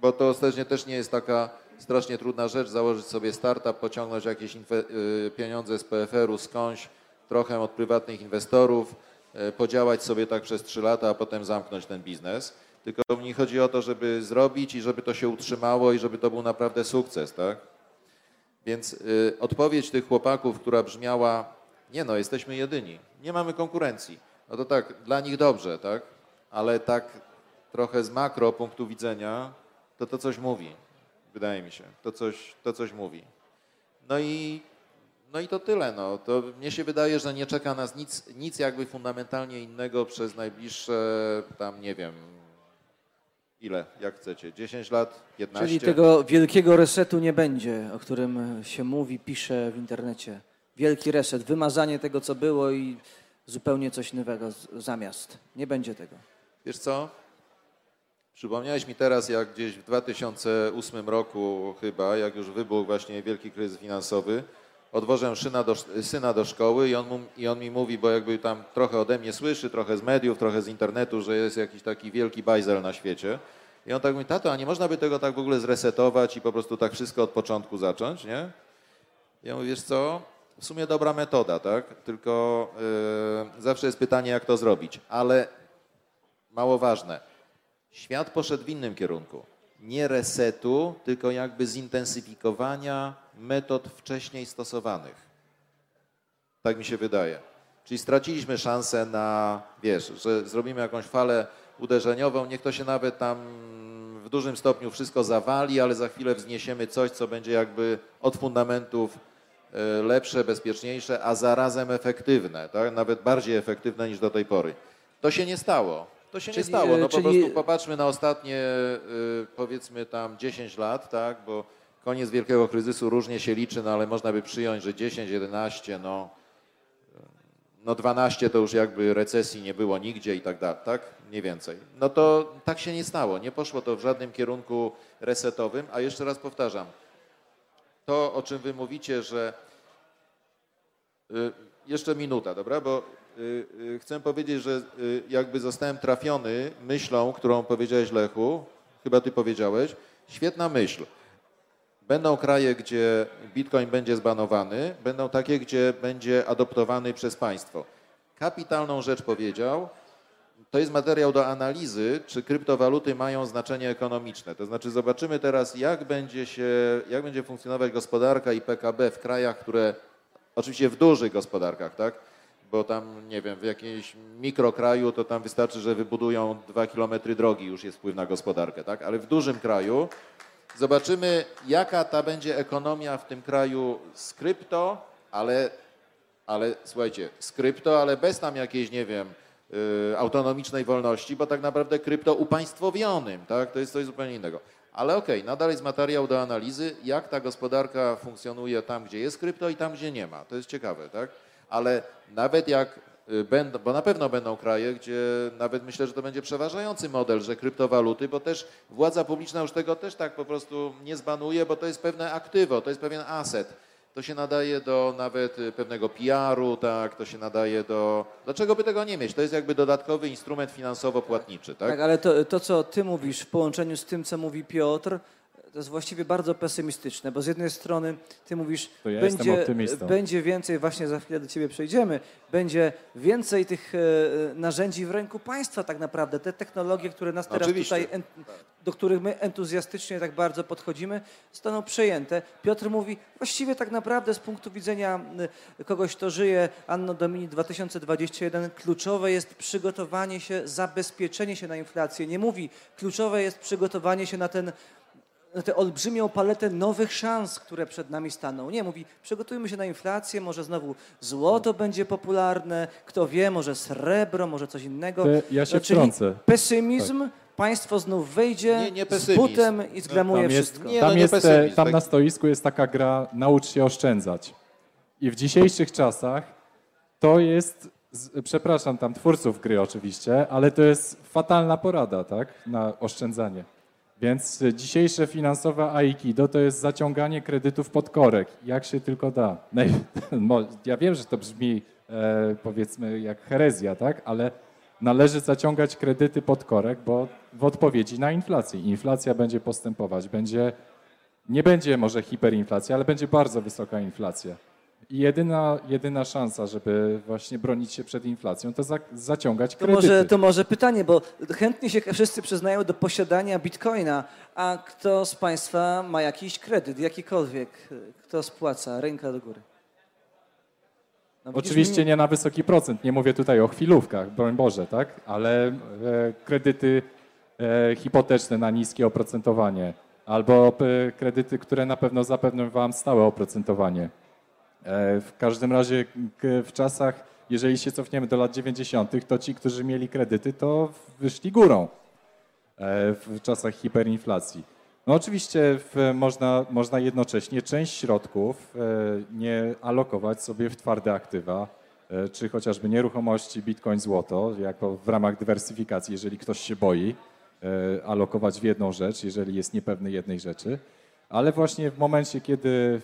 Bo to ostatecznie też nie jest taka strasznie trudna rzecz, założyć sobie startup, pociągnąć jakieś pieniądze z PFR-u skądś, trochę od prywatnych inwestorów, podziałać sobie tak przez trzy lata, a potem zamknąć ten biznes. Tylko mi chodzi o to, żeby zrobić i żeby to się utrzymało i żeby to był naprawdę sukces, tak? Więc y, odpowiedź tych chłopaków, która brzmiała, nie no, jesteśmy jedyni, nie mamy konkurencji. No to tak, dla nich dobrze, tak? Ale tak trochę z makro punktu widzenia, to to coś mówi, wydaje mi się. To coś, to coś mówi. No i, no i to tyle. No. To mnie się wydaje, że nie czeka nas nic, nic jakby fundamentalnie innego przez najbliższe, tam nie wiem, ile, jak chcecie, 10 lat, 15? Czyli tego wielkiego resetu nie będzie, o którym się mówi, pisze w internecie. Wielki reset, wymazanie tego, co było i zupełnie coś nowego zamiast. Nie będzie tego. Wiesz co? Przypomniałeś mi teraz, jak gdzieś w 2008 roku chyba, jak już wybuchł właśnie wielki kryzys finansowy, odwożę syna do, syna do szkoły i on, mu, i on mi mówi, bo jakby tam trochę ode mnie słyszy, trochę z mediów, trochę z internetu, że jest jakiś taki wielki bajzel na świecie. I on tak mówi, tato, a nie można by tego tak w ogóle zresetować i po prostu tak wszystko od początku zacząć, nie? Ja mówię, wiesz co, w sumie dobra metoda, tak? Tylko yy, zawsze jest pytanie, jak to zrobić. Ale mało ważne, świat poszedł w innym kierunku. Nie resetu, tylko jakby zintensyfikowania metod wcześniej stosowanych. Tak mi się wydaje. Czyli straciliśmy szansę na, wiesz, że zrobimy jakąś falę uderzeniową, niech to się nawet tam w dużym stopniu wszystko zawali, ale za chwilę wzniesiemy coś, co będzie jakby od fundamentów e, lepsze, bezpieczniejsze, a zarazem efektywne, tak? nawet bardziej efektywne niż do tej pory. To się nie stało. To się Czyli, nie stało. No e, po czyli- prostu popatrzmy na ostatnie y, powiedzmy tam 10 lat, tak? bo koniec wielkiego kryzysu różnie się liczy, no ale można by przyjąć, że 10, 11, no, no 12 to już jakby recesji nie było nigdzie i tak dalej, tak? Mniej więcej. No to tak się nie stało. Nie poszło to w żadnym kierunku resetowym, a jeszcze raz powtarzam, to o czym wy mówicie, że Y, Jeszcze minuta, dobra? Bo y, y, chcę powiedzieć, że jakby zostałem trafiony myślą, którą powiedziałeś Lechu, chyba ty powiedziałeś, świetna myśl. Będą kraje, gdzie bitcoin będzie zbanowany, będą takie, gdzie będzie adoptowany przez państwo. Kapitalną rzecz powiedział, to jest materiał do analizy, czy kryptowaluty mają znaczenie ekonomiczne. To znaczy zobaczymy teraz, jak będzie, się, jak będzie funkcjonować gospodarka i PKB w krajach, które, oczywiście w dużych gospodarkach, tak? Bo tam, nie wiem, w jakimś mikrokraju to tam wystarczy, że wybudują dwa kilometry drogi, już jest wpływ na gospodarkę, tak? Ale w dużym kraju zobaczymy, jaka ta będzie ekonomia w tym kraju z krypto, ale ale słuchajcie, z krypto, ale bez tam jakiejś, nie wiem, y, autonomicznej wolności, bo tak naprawdę krypto upaństwowionym, tak? To jest coś zupełnie innego. Ale okej, nadal jest materiał do analizy, jak ta gospodarka funkcjonuje tam, gdzie jest krypto i tam, gdzie nie ma. To jest ciekawe, tak? Ale nawet jak będą, bo na pewno będą kraje, gdzie nawet myślę, że to będzie przeważający model, że kryptowaluty, bo też władza publiczna już tego też tak po prostu nie zbanuje, bo to jest pewne aktywo, to jest pewien aset. To się nadaje do nawet y, pewnego PR-u, tak, to się nadaje do... Dlaczego by tego nie mieć? To jest jakby dodatkowy instrument finansowo-płatniczy, tak? Tak, ale to, to, co ty mówisz w połączeniu z tym, co mówi Piotr, to jest właściwie bardzo pesymistyczne, bo z jednej strony ty mówisz, To ja będzie, będzie więcej, właśnie za chwilę do ciebie przejdziemy, będzie więcej tych e, narzędzi w ręku państwa tak naprawdę. Te technologie, które nas teraz Oczywiście. tutaj, en, do których my entuzjastycznie tak bardzo podchodzimy, zostaną przejęte. Piotr mówi, właściwie tak naprawdę z punktu widzenia y, kogoś, kto żyje Anno Domini 2021, kluczowe jest przygotowanie się, zabezpieczenie się na inflację. Nie mówi, kluczowe jest przygotowanie się na ten na tę olbrzymią paletę nowych szans, które przed nami staną. Nie, mówi, przygotujmy się na inflację, może znowu złoto będzie popularne, kto wie, może srebro, może coś innego. Ja się No, czyli wtrącę. Pesymizm, państwo znów wejdzie Nie, nie z butem i zgramuje Tam jest, wszystko. Nie, tam, no nie jest, e, pesymizm, tam tak. na stoisku jest taka gra naucz się oszczędzać. I w dzisiejszych czasach to jest, z, przepraszam tam twórców gry oczywiście, ale to jest fatalna porada, tak, na oszczędzanie. Więc e, dzisiejsze finansowe aikido to jest zaciąganie kredytów pod korek, jak się tylko da. Ja wiem, że to brzmi e, powiedzmy jak herezja, tak, ale należy zaciągać kredyty pod korek, bo w odpowiedzi na inflację. Inflacja będzie postępować, będzie, nie będzie może hiperinflacja, ale będzie bardzo wysoka inflacja. Jedyna, jedyna szansa, żeby właśnie bronić się przed inflacją, to za, zaciągać To kredyty. może, to może pytanie, bo chętnie się wszyscy przyznają do posiadania bitcoina, a kto z Państwa ma jakiś kredyt, jakikolwiek? Kto spłaca? Ręka do góry. No Oczywiście nie na wysoki procent, nie mówię tutaj o chwilówkach, broń Boże, tak? Ale e, kredyty e, hipoteczne na niskie oprocentowanie albo e, kredyty, które na pewno zapewnią Wam stałe oprocentowanie. E, w każdym razie w czasach, jeżeli się cofniemy do lat 90., to ci, którzy mieli kredyty, to wyszli górą e, w czasach hiperinflacji. No oczywiście można, można jednocześnie część środków e, nie alokować sobie w twarde aktywa, czy chociażby nieruchomości, bitcoin, złoto, jako w ramach dywersyfikacji, jeżeli ktoś się boi, alokować w jedną rzecz, jeżeli jest niepewny jednej rzeczy. Ale właśnie w momencie, kiedy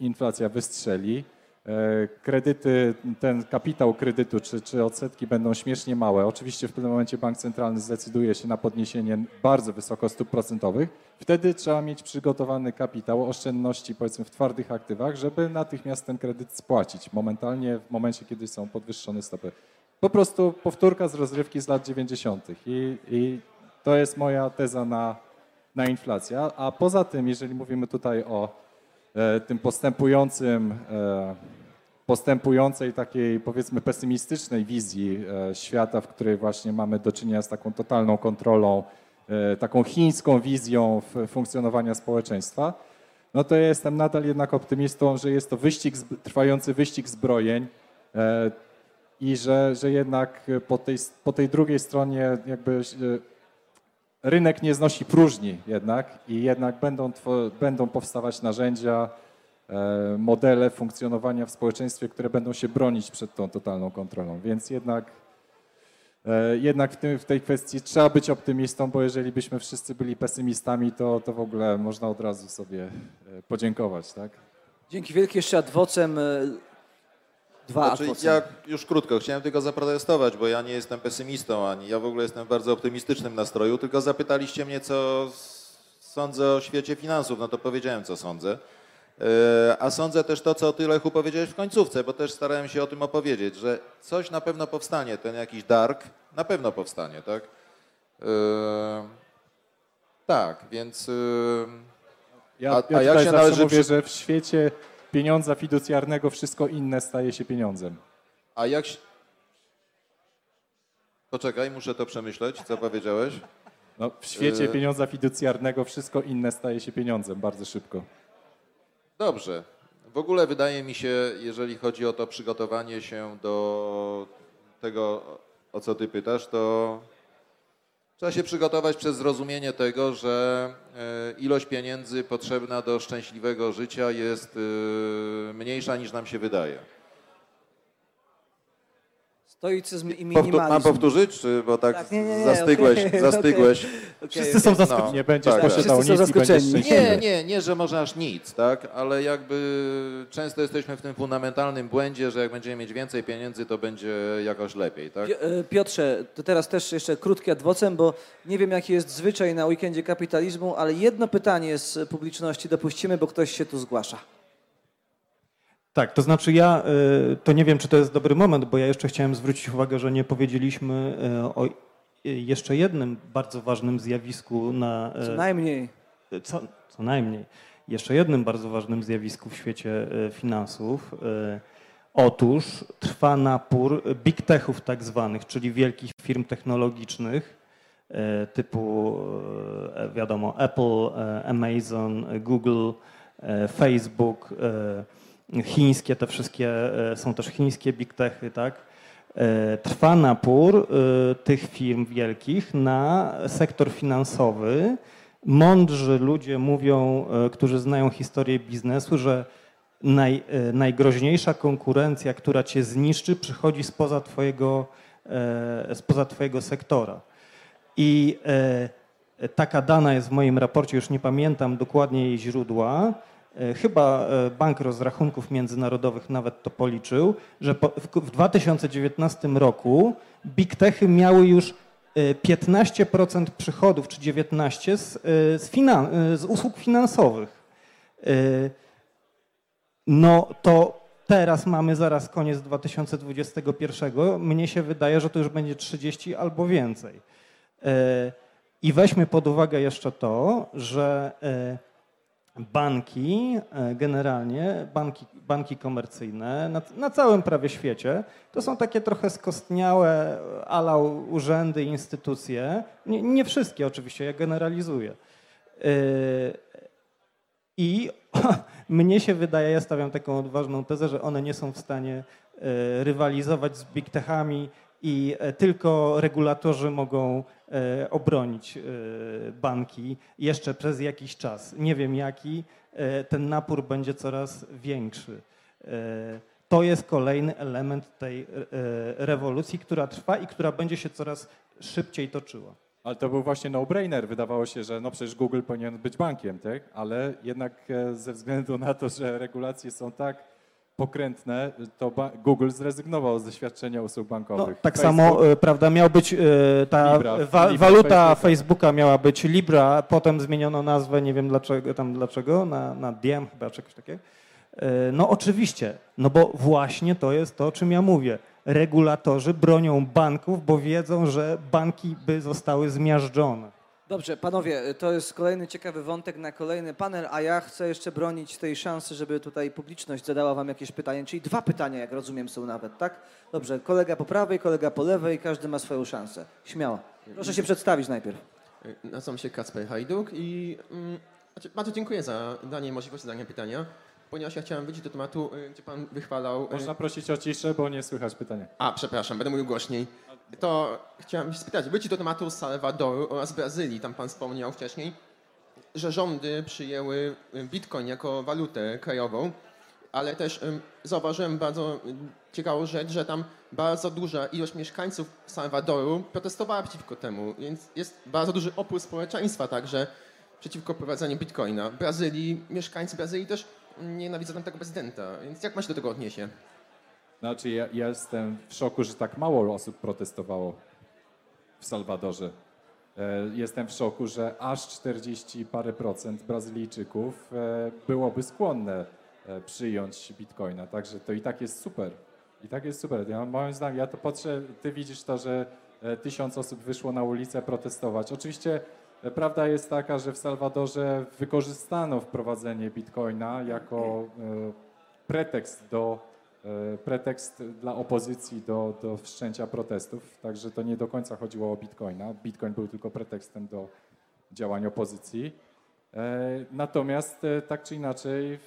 inflacja wystrzeli, e, kredyty, ten kapitał kredytu czy, czy odsetki będą śmiesznie małe. Oczywiście w pewnym momencie bank centralny zdecyduje się na podniesienie bardzo wysoko stóp procentowych. Wtedy trzeba mieć przygotowany kapitał, oszczędności powiedzmy w twardych aktywach, żeby natychmiast ten kredyt spłacić momentalnie w momencie, kiedy są podwyższone stopy. Po prostu powtórka z rozrywki z lat 90. I, i to jest moja teza na, na inflację. A- poza tym, jeżeli mówimy tutaj o e, tym postępującym, e, postępującej takiej powiedzmy pesymistycznej wizji e, świata, w której właśnie mamy do czynienia z taką totalną kontrolą, e, taką chińską wizją funkcjonowania społeczeństwa, no to ja jestem nadal jednak optymistą, że jest to wyścig, trwający wyścig zbrojeń e, i że, że jednak po tej, po tej drugiej stronie jakby e, rynek nie znosi próżni jednak i jednak będą, będą powstawać narzędzia, e, modele funkcjonowania w społeczeństwie, które będą się bronić przed tą totalną kontrolą. Więc jednak, e, jednak w, tym, w tej kwestii trzeba być optymistą, bo jeżeli byśmy wszyscy byli pesymistami, to, to w ogóle można od razu sobie e, podziękować. Tak? Dzięki wielkie jeszcze adwocem. Dwa Znaczy, ja już krótko chciałem tylko zaprotestować, bo ja nie jestem pesymistą, ani ja w ogóle jestem w bardzo optymistycznym nastroju, tylko zapytaliście mnie, co sądzę o świecie finansów, no to powiedziałem, co sądzę. E, A sądzę też to, co ty, Lechu, powiedziałeś w końcówce, bo też starałem się o tym opowiedzieć, że coś na pewno powstanie, ten jakiś dark na pewno powstanie, tak? E, Tak, więc... e, Ja, A- ja a jak się należy mówię, przy- że w świecie pieniądza fiducjarnego wszystko inne staje się pieniądzem. A jak... Poczekaj, muszę to przemyśleć, co powiedziałeś. No, w świecie E, pieniądza fiducjarnego wszystko inne staje się pieniądzem bardzo szybko. Dobrze. W ogóle wydaje mi się, jeżeli chodzi o to przygotowanie się do tego, o co ty pytasz, to trzeba się przygotować przez zrozumienie tego, że e, ilość pieniędzy potrzebna do szczęśliwego życia jest e, mniejsza niż nam się wydaje. Stoicyzm i minimalizm. mam powtórzyć, czy bo tak, Tak, nie, nie, nie, zastygłeś, okej, zastygłeś. Okej, Wszyscy są okej. zaskoczeni. Nie będziesz tak, posiadał nic zaskoczeni. Nie, nie, nie, że może aż nic, tak? Ale jakby często jesteśmy w tym fundamentalnym błędzie, że jak będziemy mieć więcej pieniędzy, to będzie jakoś lepiej, tak? E, Piotrze, to teraz też jeszcze krótki adwocem, bo nie wiem jaki jest zwyczaj na weekendzie kapitalizmu, ale jedno pytanie z publiczności dopuścimy, bo ktoś się tu zgłasza. Tak, to znaczy ja y, to nie wiem, czy to jest dobry moment, bo ja jeszcze chciałem zwrócić uwagę, że nie powiedzieliśmy y, o jeszcze jednym bardzo ważnym zjawisku na Co y, najmniej. co, co najmniej jeszcze jednym bardzo ważnym zjawisku w świecie finansów. Otóż trwa napór big techów tak zwanych, czyli wielkich firm technologicznych, typu, wiadomo, Apple, Amazon, Google, Facebook, chińskie, te wszystkie są też chińskie big techy, tak? Trwa napór tych firm wielkich na sektor finansowy. Mądrzy ludzie mówią, którzy znają historię biznesu, że naj, najgroźniejsza konkurencja, która cię zniszczy, przychodzi spoza twojego, spoza twojego sektora. I e, taka dana jest w moim raporcie, już nie pamiętam dokładnie jej źródła. E, chyba e, Bank Rozrachunków Międzynarodowych nawet to policzył, że w 2019 roku big techy miały już 15% przychodów, czy 19% z, z, finan- z usług finansowych. No to teraz mamy zaraz koniec 2021. Mnie się wydaje, że to już będzie 30 albo więcej. I weźmy pod uwagę jeszcze to, że e, banki, e, generalnie banki, banki komercyjne na, na, całym prawie świecie, to są takie trochę skostniałe ala urzędy, instytucje. Nie, nie wszystkie oczywiście, ja generalizuję. E, I mnie się wydaje, ja stawiam taką odważną tezę, że one nie są w stanie rywalizować z big techami i tylko regulatorzy mogą E, obronić e, banki jeszcze przez jakiś czas. Nie wiem jaki, e, ten napór będzie coraz większy. To jest kolejny element tej rewolucji, która trwa i która będzie się coraz szybciej toczyła. Ale to był właśnie no-brainer. Wydawało się, że no przecież Google powinien być bankiem, tak? ale jednak ze względu na to, że regulacje są tak pokrętne, to Google zrezygnował z świadczenia usług bankowych. No, tak Facebook, samo, e, prawda, miał być e, ta Libra, wa Libra waluta Facebooka. Facebooka. miała być Libra, potem zmieniono nazwę, nie wiem dlaczego, tam dlaczego, na, na Diem chyba, czegoś takiego. E, no oczywiście, no bo właśnie to jest to, o czym ja mówię. Regulatorzy bronią banków, bo wiedzą, że banki by zostały zmiażdżone. Dobrze, panowie, to jest kolejny ciekawy wątek na kolejny panel, a ja chcę jeszcze bronić tej szansy, żeby tutaj publiczność zadała wam jakieś pytanie, czyli dwa pytania, jak rozumiem, są nawet, tak? Dobrze, kolega po prawej, kolega po lewej, każdy ma swoją szansę. Śmiało. Proszę się przedstawić najpierw. Nazywam się Kacper Hajduk i mm, znaczy, bardzo dziękuję za danie możliwości zadania pytania, ponieważ ja chciałem wyjść do tematu, y, gdzie pan wychwalał... Y, Można prosić o ciszę, bo nie słychać pytania. A, przepraszam, będę mówił głośniej to chciałem się spytać, wrócić do tematu Salwadoru oraz Brazylii. Tam pan wspomniał wcześniej, że rządy przyjęły bitcoin jako walutę krajową, ale też zauważyłem bardzo ciekawą rzecz, że tam bardzo duża ilość mieszkańców Salwadoru protestowała przeciwko temu, więc jest bardzo duży opór społeczeństwa także przeciwko prowadzeniu bitcoina. W Brazylii, mieszkańcy Brazylii też nienawidzą tam tego prezydenta, więc jak ma się do tego odniesie? Znaczy ja, ja jestem w szoku, że tak mało osób protestowało w Salwadorze. E, jestem w szoku, że aż 40 parę procent Brazylijczyków e, byłoby skłonne e, przyjąć bitcoina. Także to i tak jest super. I tak jest super. Ja, moim zdaniem, ja to patrzę, ty widzisz to, że tysiąc osób wyszło na ulicę protestować. Oczywiście prawda jest taka, że w Salwadorze wykorzystano wprowadzenie bitcoina jako pretekst do pretekst dla opozycji do, do wszczęcia protestów, także to nie do końca chodziło o bitcoina. Bitcoin był tylko pretekstem do działań opozycji. E, natomiast e, tak czy inaczej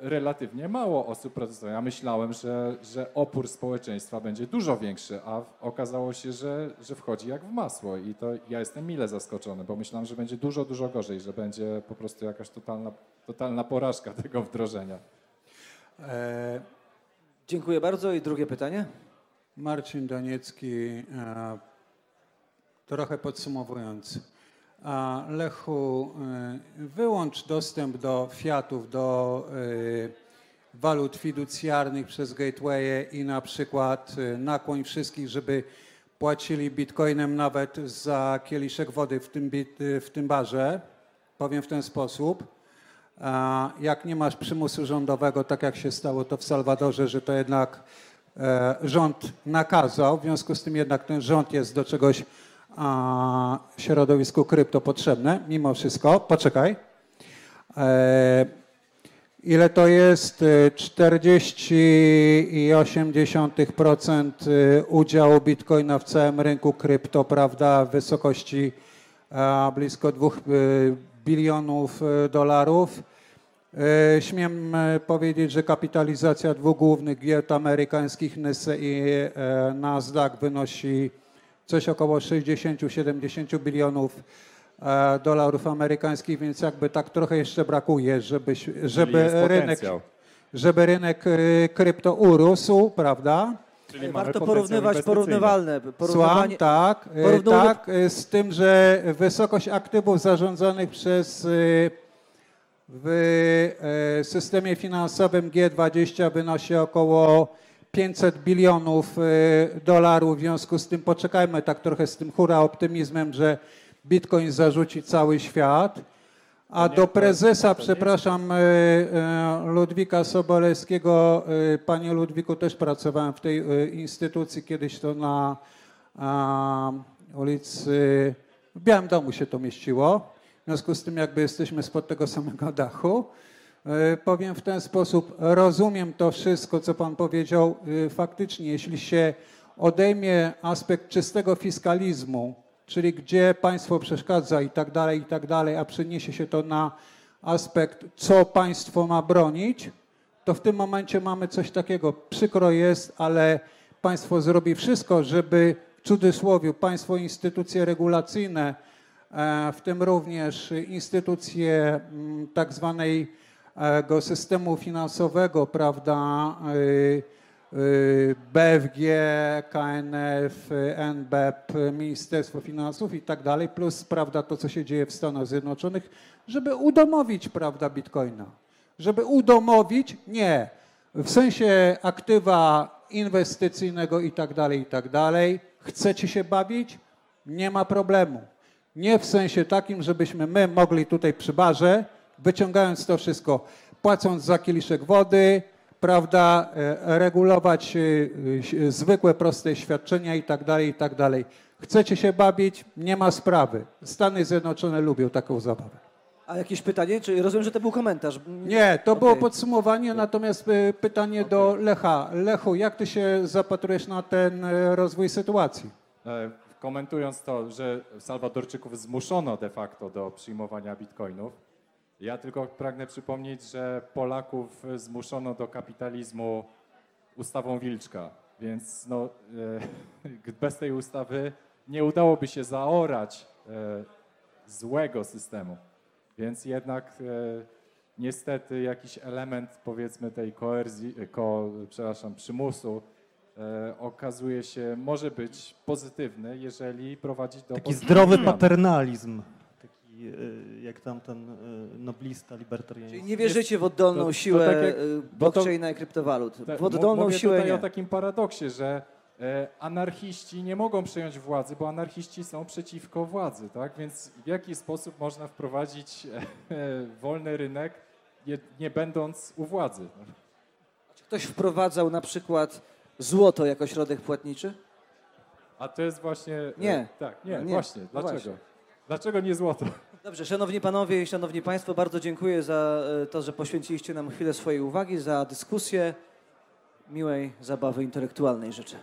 relatywnie mało osób protestuje. Ja myślałem, że, że opór społeczeństwa będzie dużo większy, a okazało się, że, że wchodzi jak w masło i to ja jestem mile zaskoczony, bo myślałem, że będzie dużo, dużo gorzej, że będzie po prostu jakaś totalna, totalna porażka tego wdrożenia. Dziękuję bardzo. I drugie pytanie? Marcin Doniecki, e, trochę podsumowując. Lechu, e, wyłącz dostęp do fiatów, do e, walut fiducjarnych przez gatewaye i na przykład nakłoń wszystkich, żeby płacili bitcoinem nawet za kieliszek wody w tym, w tym barze. Powiem w ten sposób jak nie masz przymusu rządowego, tak jak się stało to w Salwadorze, że to jednak e, rząd nakazał, w związku z tym jednak ten rząd jest do czegoś środowisku krypto potrzebne, mimo wszystko. Poczekaj. E, Ile to jest? Y, 40,8% y, udziału bitcoina w całym rynku krypto, prawda, w wysokości e, blisko 2 bilionów y, dolarów. E, Śmiem e, powiedzieć, że kapitalizacja dwóch głównych giełd amerykańskich NYSE i e, Nasdaq wynosi coś około 60-70 bilionów e, dolarów amerykańskich, więc jakby tak trochę jeszcze brakuje, żeby, żeby rynek, żeby rynek e, krypto urósł, prawda? Czyli Warto porównywać porównywalne. Słucham, Porównywanie, tak, e, tak, e, z tym, że wysokość aktywów zarządzanych przez e, w systemie finansowym G20 wynosi około 500 bilionów dolarów. W związku z tym poczekajmy tak trochę z tym hura optymizmem, że Bitcoin zarzuci cały świat. A do prezesa, przepraszam, e, e, Ludwika Sobolewskiego, e, panie Ludwiku, też pracowałem w tej instytucji kiedyś to na ulicy, w Białym Domu się to mieściło. W związku z tym jakby jesteśmy spod tego samego dachu. Powiem w ten sposób, rozumiem to wszystko, co pan powiedział. Faktycznie, jeśli się odejmie aspekt czystego fiskalizmu, czyli gdzie państwo przeszkadza i tak dalej, i tak dalej, a przeniesie się to na aspekt, co państwo ma bronić, to w tym momencie mamy coś takiego. Przykro jest, ale państwo zrobi wszystko, żeby w cudzysłowie państwo instytucje regulacyjne, e, w tym również instytucje mm, tak zwanego systemu finansowego, prawda, y, BFG, KNF, NBEP, Ministerstwo Finansów i tak dalej, plus prawda, to, co się dzieje w Stanach Zjednoczonych, żeby udomowić prawda, Bitcoina. Żeby udomowić, nie, w sensie aktywa inwestycyjnego i tak dalej, i tak dalej. Chcecie się bawić? Nie ma problemu. Nie w sensie takim, żebyśmy my mogli tutaj przy barze, wyciągając to wszystko, płacąc za kieliszek wody, prawda, e, regulować e, e, zwykłe, proste świadczenia i tak dalej, i tak dalej. Chcecie się bawić? Nie ma sprawy. Stany Zjednoczone lubią taką zabawę. a jakieś pytanie? Czy rozumiem, że to był komentarz? Nie, to było Okej. podsumowanie, natomiast pytanie do Lecha. Lechu, jak ty się zapatrujesz na ten rozwój sytuacji? Komentując to, że Salwadorczyków zmuszono de facto do przyjmowania bitcoinów, ja tylko pragnę przypomnieć, że Polaków zmuszono do kapitalizmu ustawą Wilczka, więc no, e, bez tej ustawy nie udałoby się zaorać e, złego systemu. Więc jednak e, niestety jakiś element powiedzmy tej koerzji, ko, przepraszam, przymusu e, okazuje się, może być pozytywny, jeżeli prowadzi do Taki zdrowy zmian. paternalizm, taki e, jak tamten e, noblista libertariański. Czyli nie wierzycie w oddolną to- to siłę tak jak- y, bo to- blockchaina i kryptowalut. Te- W oddolną mówię siłę tutaj nie. o takim paradoksie, że e, anarchiści nie mogą przejąć władzy, bo anarchiści są przeciwko władzy, tak? Więc w jaki sposób można wprowadzić e, e, wolny rynek, nie, nie będąc u władzy? Ktoś wprowadzał na przykład złoto jako środek płatniczy? A to jest właśnie... Nie. Tak, nie, Nie. właśnie. No Dlaczego? właśnie. Dlaczego nie złoto? Dobrze, szanowni panowie i szanowni państwo, bardzo dziękuję za e, to, że poświęciliście nam chwilę swojej uwagi, za dyskusję. Miłej zabawy intelektualnej życzę.